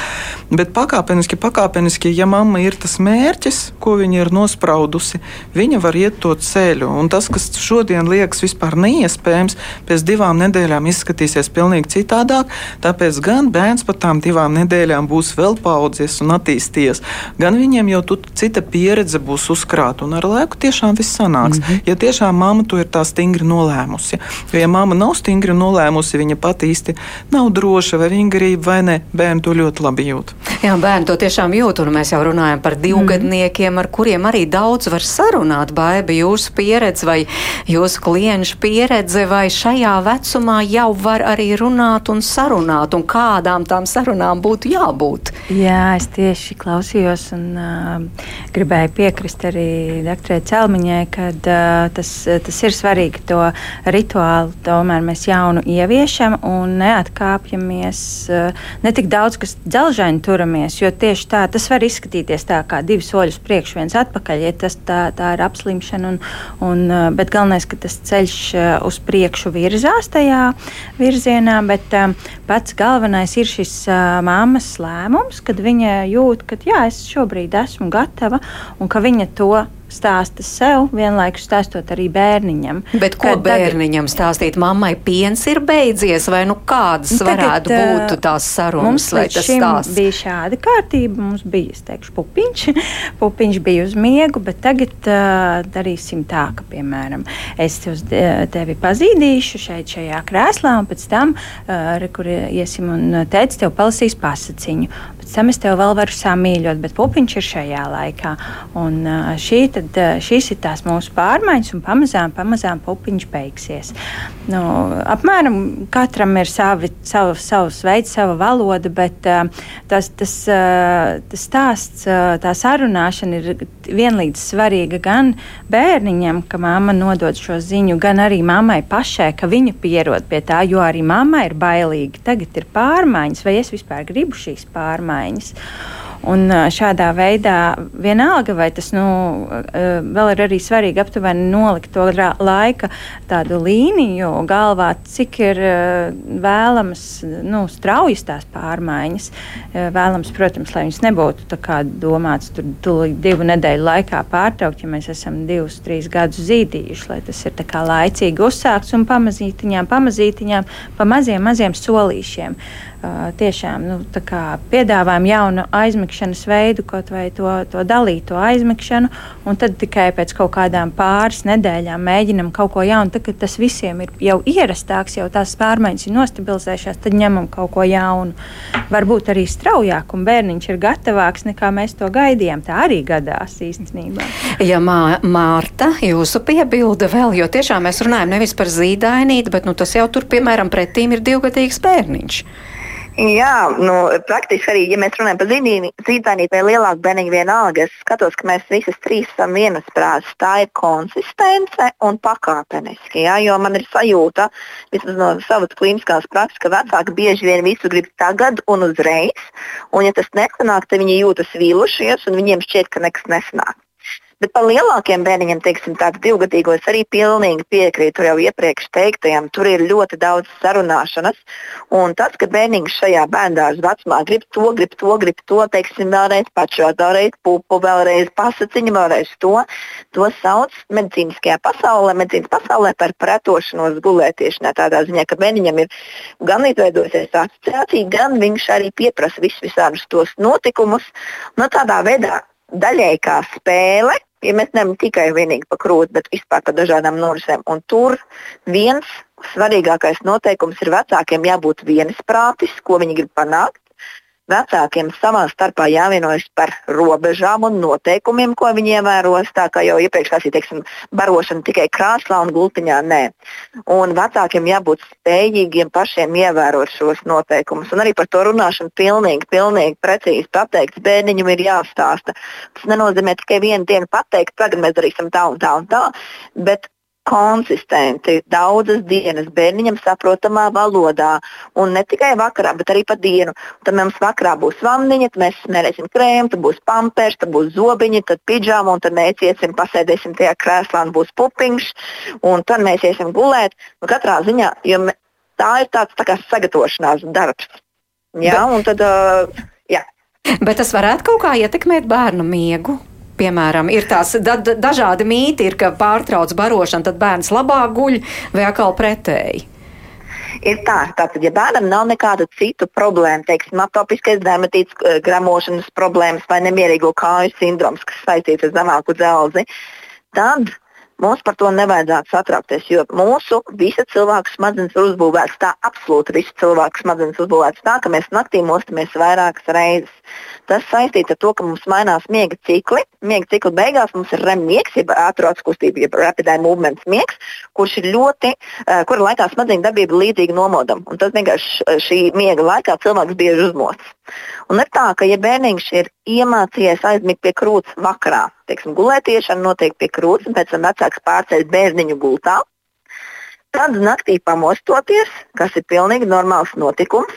Bet pakāpeniski, pakāpeniski, ja mamma ir tas mērķis, ko viņa ir nospraudusi, viņa var iet to ceļu. Un tas, kas šodien liekas vispār neiespējams, pēc divām nedēļām izskatīsies pilnīgi citādāk. Tāpēc gan bērns pat tām divām nedēļām būs vēl paudzies un attīstījies, gan viņiem jau cita pieredze būs uzkrāta. Un ar laiku tiešām viss sanāks. Mm -hmm. Ja tiešām mamma to ir tā stingri nolēmusi. Jo, ja mamma nav stingri nolēmusi, viņa pat īsti nav droša, vai viņa grib vai nē, bērni to ļoti labi jūt. Jā, bērni to tiešām jūt, un mēs jau runājam par divgadniekiem, ar kuriem arī daudz var sarunāt. Baiba, jūsu pieredze vai jūsu klienšu pieredze, vai šajā vecumā jau var arī runāt un sarunāt, un kādām tām sarunām būtu jābūt? Jā, es tieši klausījos un uh, gribēju piekrist arī doktorai Celmiņai, ka uh, tas, tas ir svarīgi to rituālu. Tomēr mēs jaunu ieviešam un neatkāpjamies uh, ne tik daudz, kas dzelžaini turamies, jo tieši tā tas var izskatīties tā kā divi soļus priekš, viens atpakaļ, ja tas tā, tā ir apslimšana, un, un, uh, bet galvenais, ka tas ceļš uh, uz priekšu virzās tajā virzienā, bet um, pats galvenais ir šis uh, mammas lēmums, kad viņa jūt, ka jā, es šobrīd esmu gatava un ka viņa to stāsta sev, vienlaikus stāstot arī bērniņam. Bet ko bērniņam tagad, stāstīt? Mammai piens ir beidzies, vai nu kādas nu, varētu būt tās sarunas? Līdz šim stāsts? bija šāda kārtība. Mums bija, es teikšu, pupiņš. pupiņš bija uz miegu, bet tagad uh, darīsim tā, ka, piemēram, es uz tevi pazīdīšu šeit šajā krēslā, un pēc tam, uh, re, kur iesim un teicu, tev palasīs pasaciņu. Pēc tam es tev vēl varu samīļot, bet pupiņš ir šajā laikā. Un uh, šī tad, šīs ir tās mūsu pārmaiņas, un pamazām, pamazām pupiņš beigsies. Nu, apmēram katram ir savi, savu, savs veids, sava valoda, bet tas, tas, tas stāsts, tā sarunāšana ir vienlīdz svarīga gan bērniņam, ka mamma nodod šo ziņu, gan arī mammai pašai, ka viņa pierod pie tā, jo arī mammai ir bailīgi. Tagad ir pārmaiņas, vai es vispār gribu šīs pārmaiņas. Un šādā veidā vienalga, vai tas nu, vēl ir arī svarīgi aptuveni nolikt to laika tādu līniju galvā, cik ir vēlams nu, straujas tās pārmaiņas. Vēlams, protams, lai viņas nebūtu domāts tur divu nedēļu laikā pārtraukt, ja mēs esam divus, trīs gadus zīdījuši, lai tas ir laicīgi uzsākts un pamazītiņām, pamazītiņām, pa maziem, maziem solīšiem. Uh, tiešām nu, piedāvājam jaunu aizmigšanas veidu, kaut vai to, to dalīto aizmigšanu, un tad tikai pēc kaut kādām pāris nedēļām mēģinam kaut ko jaunu. Tad, kad tas visiem ir jau ierastāks, jau tās pārmaiņas ir nostabilizējušās, tad ņemam kaut ko jaunu. Varbūt arī straujāk, un bērniņš ir gatavāks nekā mēs to gaidījām. Tā arī gadās īstenībā. Ja mā, Mārta, jūsu piebilde vēl, jo tiešām mēs runājam nevis par zīdainīti, bet nu, tas jau tur, piemēram, pretīm ir divgadīgs bērniņš. Jā, nu, praktiski arī, ja mēs runājam par zīdainību vai lielāku bērniņu, vienalga, es skatos, ka mēs visas trīs esam vienasprātis. Tā ir konsistence un pakāpeniski. Jā, jo man ir sajūta, vismaz no savas klīniskās prakses, ka vecāki bieži vien visu grib tagad un uzreiz. Un, ja tas nesanāk, tad viņi jūtas vīlušies un viņiem šķiet, ka nekas nesanāk. Bet par lielākiem bērniņiem, teiksim, tāds divgadīgos, arī pilnīgi piekrītu jau iepriekš teiktajam. Tur ir ļoti daudz sarunāšanas. Un tas, ka bērniņš šajā bērngārdas vecumā grib to, grib to, grib to, teiksim, vēlreiz pašot, vēlreiz pupu, vēlreiz pasaciņu, vēlreiz to, to sauc medicīniskajā pasaulē, medicīnas pasaulē par pretošanos gulētiešanā. Tādā ziņā, ka bērniņam ir gan izveidojusies asociācija, gan viņš arī pieprasa visus visādus tos notikumus. No nu, tādā veidā daļai kā spēle, ja mēs nemanām tikai un vienīgi par krūti, bet vispār par dažādām norisēm. Un tur viens svarīgākais noteikums ir vecākiem jābūt vienisprātis, ko viņi grib panākt vecākiem savā starpā jāvienojas par robežām un noteikumiem, ko viņi ievēros. Tā kā jau iepriekš tas ir teiksim, barošana tikai krāslā un gultiņā, nē. Un vecākiem jābūt spējīgiem pašiem ievērot šos noteikumus. Un arī par to runāšanu pilnīgi, pilnīgi precīzi pateikts. Bērniņam ir jāstāsta. Tas nenozīmē tikai vienu dienu pateikt, tagad mēs darīsim tā un tā un tā. Bet konsistenti, daudzas dienas bērniņam saprotamā valodā. Un ne tikai vakarā, bet arī pa dienu. Tad mums vakarā būs vanniņa, tad mēs smērēsim krēmu, tad būs pampers, tad būs zobiņi, tad pidžāma, un tad mēs iesim, pasēdēsim tajā krēslā, un būs pupiņš, un tad mēs iesim gulēt. Nu, katrā ziņā, jo tā ir tāds tā kā sagatavošanās darbs. Jā, un tad, uh, jā. Bet tas varētu kaut kā ietekmēt bērnu miegu. Piemēram, ir tās da dažādi mīti, ir, ka pārtrauc barošanu, tad bērns labāk guļ vai atkal pretēji. Ir tā, tātad, ja bērnam nav nekāda cita problēma, teiksim, atopiskais dermatīts, gramošanas problēmas vai nemierīgo kāju sindroms, kas saistīts ar zemāku dzelzi, tad Mums par to nevajadzētu satraukties, jo mūsu visa cilvēka smadzenes ir uzbūvētas tā, absolūti visa cilvēka smadzenes uzbūvētas tā, ka mēs naktī mostamies vairākas reizes. Tas saistīts ar to, ka mums mainās miega cikli. Miega cikla beigās mums ir REM miegs, jeb ātrās kustība, jeb rapid eye movements miegs, kurš ir ļoti, uh, kura laikā smadzeņu darbība ir līdzīga nomodam. Un tas vienkārši šī miega laikā cilvēks bieži uzmostas. Un ir tā, ka, ja bērniņš ir iemācījies aizmigt pie krūts vakarā, teiksim, gulētiešana notiek pie krūts, un pēc tam vecāks pārceļ bērniņu gultā, tad naktī pamostoties, kas ir pilnīgi normāls notikums,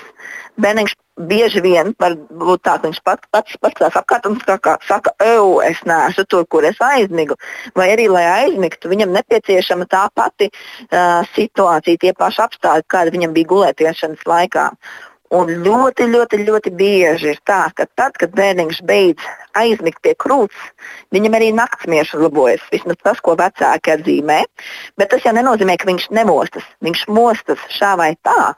bērniņš bieži vien var būt tā, ka viņš pat, pats paskatās apkārt un saka, saka eju, es neesmu tur, kur es aizmigu. Vai arī, lai aizmigtu, viņam nepieciešama tā pati uh, situācija, tie paši apstākļi, kādi viņam bija gulētiešanas laikā. Un ļoti, ļoti, ļoti bieži ir tā, ka tad, kad bērniņš beidz aizmigt pie krūts, viņam arī naktsmieša uzlabojas. Vismaz tas, ko vecāki atzīmē. Bet tas jau nenozīmē, ka viņš nemostas. Viņš mostas šā vai tā,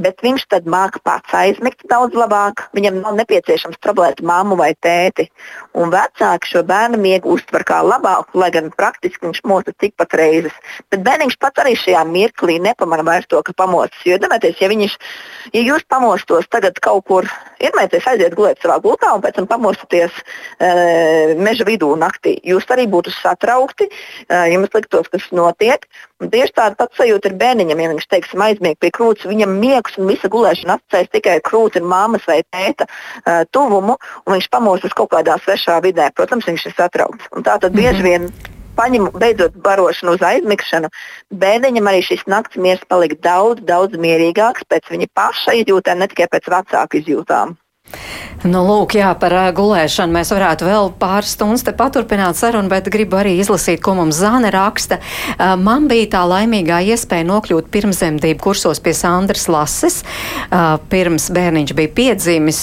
bet viņš tad māca pats aizmigt daudz labāk. Viņam nav nepieciešams problēt mammu vai tēti. Un vecāki šo bērnu miegu uztver kā labāku, lai gan praktiski viņš mostas tikpat reizes. Bet bērniņš pats arī šajā mirklī nepamanā vairs to, ka pamostas. Jo, domājieties, ja, viņš, ja jūs pamostos tagad kaut kur, iedomājieties, aiziet gulēt savā gultā un pēc tam pamostaties meža vidū naktī. Jūs arī būtu satraukti, uh, jums liktos, kas notiek. Un tieši tāda pati sajūta ir bērniņam, ja viņš teiksim, aizmieg pie krūts. Viņam miegs un visa gulēšana atcerēs tikai krūti, māmas vai tēta uh, tuvumu, un viņš pamostas kaut kādā svešā vidē. Protams, viņš ir satraukts. Un tā tad bieži vien. Paņem, beidzot, barošanu uz aizmigšanu, bērniņam arī šis nakts miers palika daudz, daudz mierīgāks pēc viņa paša izjūtām, ne tikai pēc vecāku izjūtām. Nu, lūk, jā, par gulēšanu mēs varētu vēl pāris stundas te paturpināt sarunu, bet gribu arī izlasīt, ko mums Zāne raksta. Man bija tā laimīgā iespēja nokļūt pirmzemdību kursos pie Sandras Lases. Pirms bērniņš bija piedzimis,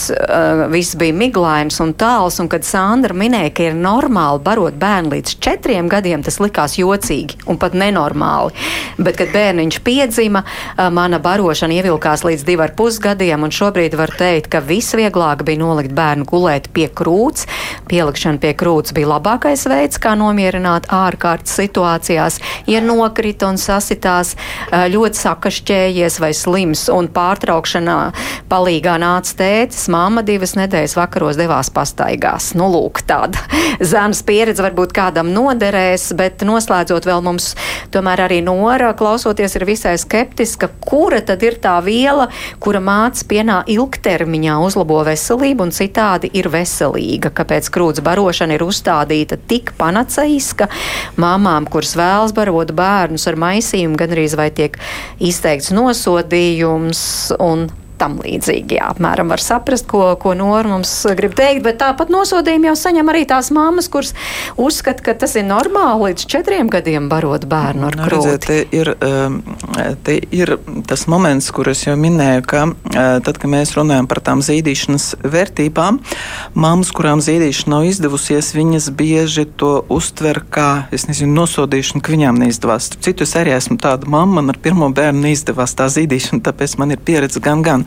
viss bija miglains un tāls, un kad Sandra minēja, ka ir normāli barot bērnu līdz četriem gadiem, tas likās jocīgi un pat nenormāli. Bet, kad bērniņš piedzima, mana barošana ievilkās līdz divar pusgadiem, un šobrīd var teikt, ka viss vieglāk bija nolikt bērnu gulēt pie krūts. Pielikšana pie krūts bija labākais veids, kā nomierināt ārkārtas situācijās. Ja nokrita un sasitās, ļoti sakašķējies vai slims un pārtraukšanā palīgā nāca tētis, mamma divas nedēļas vakaros devās pastaigās. Nu, lūk, tāda zemes pieredze varbūt kādam noderēs, bet noslēdzot vēl mums tomēr arī Nora, klausoties, ir visai skeptiska, kura tad ir tā viela, kura māca pienā ilgtermiņā uzlabo veselību un citādi ir veselīga. Kāpēc krūts barošana ir uzstādīta tik panaceiska mamām, kuras vēlas barot bērnus ar maisījumu, gan arī vai tiek izteikts nosodījums un tam līdzīgi. Jā, apmēram var saprast, ko, ko Nora mums grib teikt, bet tāpat nosodījumu jau saņem arī tās mammas, kuras uzskata, ka tas ir normāli līdz četriem gadiem barot bērnu ar nu, krūti. Redzēt, te, ir, um, te ir tas moments, kur es jau minēju, ka uh, tad, kad mēs runājam par tām zīdīšanas vērtībām, mammas, kurām zīdīšana nav izdevusies, viņas bieži to uztver kā, es nezinu, nosodīšanu, ka viņām neizdevās. Citu es arī esmu tāda mamma, man ar pirmo bērnu neizdevās tā zīdīšana, tāpēc man ir pieredze gan, gan.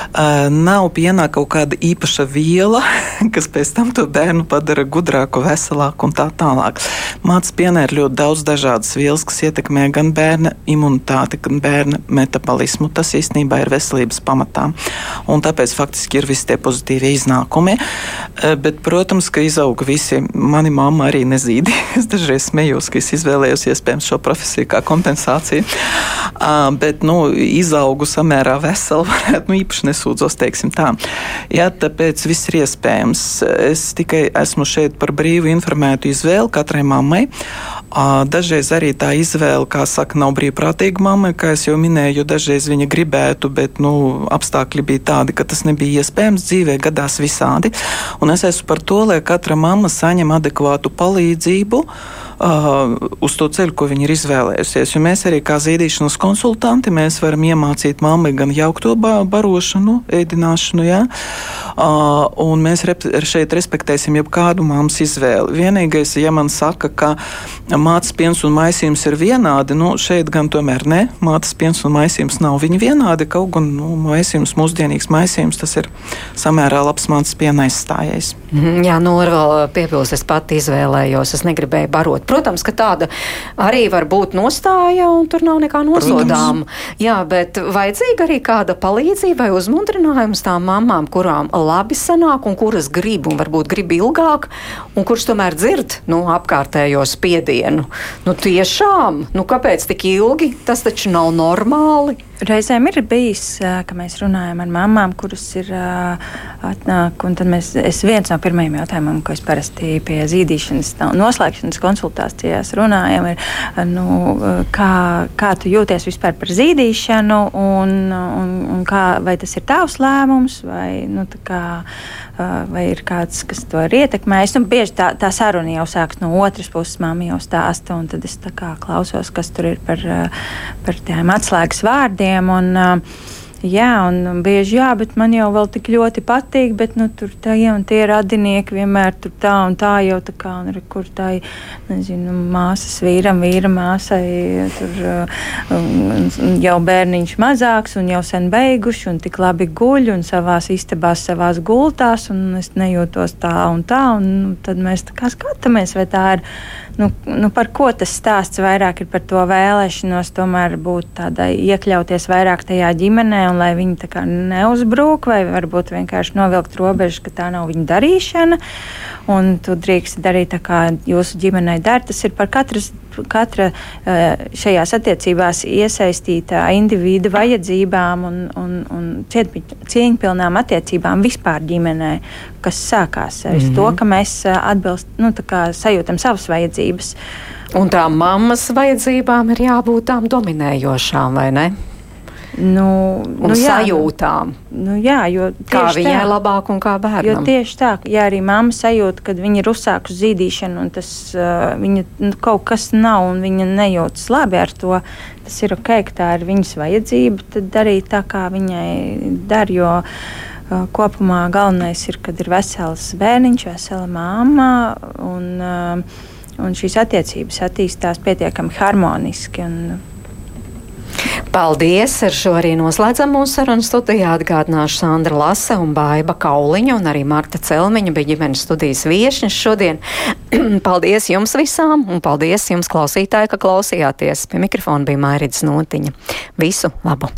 nav pienā kaut kāda īpaša viela, kas pēc tam to bērnu padara gudrāku, veselāku un tā tālāk. Mācības pienā ir ļoti daudz dažādas vielas, kas ietekmē gan bērna imunitāti, gan bērna metabolismu. Tas īstenībā ir veselības pamatā. Un tāpēc faktiski ir visi tie pozitīvie iznākumi. Bet, protams, ka izauga visi. Mani mamma arī nezīdi. Es dažreiz smējos, ka es izvēlējos iespējams šo profesiju kā kompensāciju. Bet, nu, izaugu samērā veselu varētu nu, īpaši nesūdzos, teiksim tā. Jā, tāpēc viss ir iespējams. Es tikai esmu šeit par brīvu informētu izvēli katrai mammai. Dažreiz arī tā izvēle, kā saka, nav brīvprātīga mamma, kā jau minēju, jo dažreiz viņa gribētu, bet nu, apstākļi bija tādi, ka tas nebija iespējams. Dzīvē gadās visādi. Un es esmu par to, lai katra mamma saņem adekvātu palīdzību uh, uz to ceļu, ko viņa ir izvēlējusies. Jo mēs arī kā zīdīšanas konsultanti varam iemācīt mammai gan jaukto barošanu, ēdināšanu, jā, uh, un mēs rep šeit respektēsim jebkādu mammas izvēli. Vienīgais, ja man saka, ka mātes piens un maisījums ir vienādi, nu šeit gan tomēr ne, mātes piens un maisījums nav viņi vienādi, kaut gan nu, maisījums, mūsdienīgs maisījums, tas ir samērā labs mātes piena aizstājējs. Mhm, jā, nu, vēl piepildus, es pati izvēlējos, es negribēju barot. Protams, ka tāda arī var būt nostāja, un tur nav nekā nosodām. Jā, bet vajadzīga arī kāda palīdzība vai uzmundrinājums tām mamām, kurām labi sanāk un kuras grib, un varbūt grib ilgāk, un kurš tomēr dzird nu, apkārtējo spiedienu. Nu, tiešām, nu, kāpēc tik ilgi? Tas taču nav normāli. Reizēm ir bijis, ka mēs runājam ar mamām, kuras ir atnāk, un tad mēs, es viens no pirmajiem jautājumiem, ko es parasti pie zīdīšanas noslēgšanas konsultācijās runājam, ir, nu, kā, kā tu jūties vispār par zīdīšanu, un, un, un kā, vai tas ir tavs lēmums, vai, nu, kā, vai ir kāds, kas to ir ietekmējis. Nu, bieži tā, tā saruna jau sākas no otras puses, māmiņa jau stāsta, un tad es klausos, kas tur ir par, par tiem atslēgas vārdiem. Un, uh, Jā, un bieži jā, bet man jau vēl tik ļoti patīk, bet nu, tur tie un tie radinieki vienmēr tur tā un tā jau tā kā, un kur tā, nezinu, māsas vīram, vīra māsai, tur jau bērniņš mazāks un jau sen beiguši un tik labi guļ un savās istabās, savās gultās, un es nejūtos tā un tā, un nu, tad mēs tā kā skatāmies, vai tā ir, nu, nu par ko tas stāsts vairāk ir par to vēlēšanos tomēr būt tādai iekļauties vairāk tajā ģimenē un lai viņi neuzbrūk, vai varbūt vienkārši novilkt robežu, ka tā nav viņa darīšana. Un tu drīkst darīt tā, kā jūsu ģimenei dara. Tas ir par katras, katra eh, šajās attiecībās iesaistītā individa vajadzībām un, un, un cieņpilnām attiecībām vispār ģimenē, kas sākās ar mm -hmm. to, ka mēs eh, atbilst, nu, sajūtam savas vajadzības. Un tām mammas vajadzībām ir jābūt tām dominējošām, vai ne? nu, un nu, jā, sajūtām. Nu, jā, kā viņai tā, labāk un kā bērnam. Jo tieši tā, ja arī mamma sajūta, ka viņa ir uzsākusi zīdīšanu un tas uh, viņa, nu, kaut kas nav un viņa nejūtas labi ar to, tas ir ok, ka tā ir viņas vajadzība, tad darīt tā, kā viņai dar. Jo, uh, kopumā galvenais ir, kad ir vesels bērniņš, vesela mamma. Un, uh, un šīs attiecības attīstās pietiekami harmoniski. Un, Paldies! Ar šo arī noslēdzam mūsu sarunu studijā. Atgādināšu Sandra Lase un Baiba Kauliņa un arī Marta Celmiņa bija ģimenes studijas viešņas šodien. paldies jums visām un paldies jums klausītāji, ka klausījāties. Pie mikrofona bija Mairītas Notiņa. Visu labu!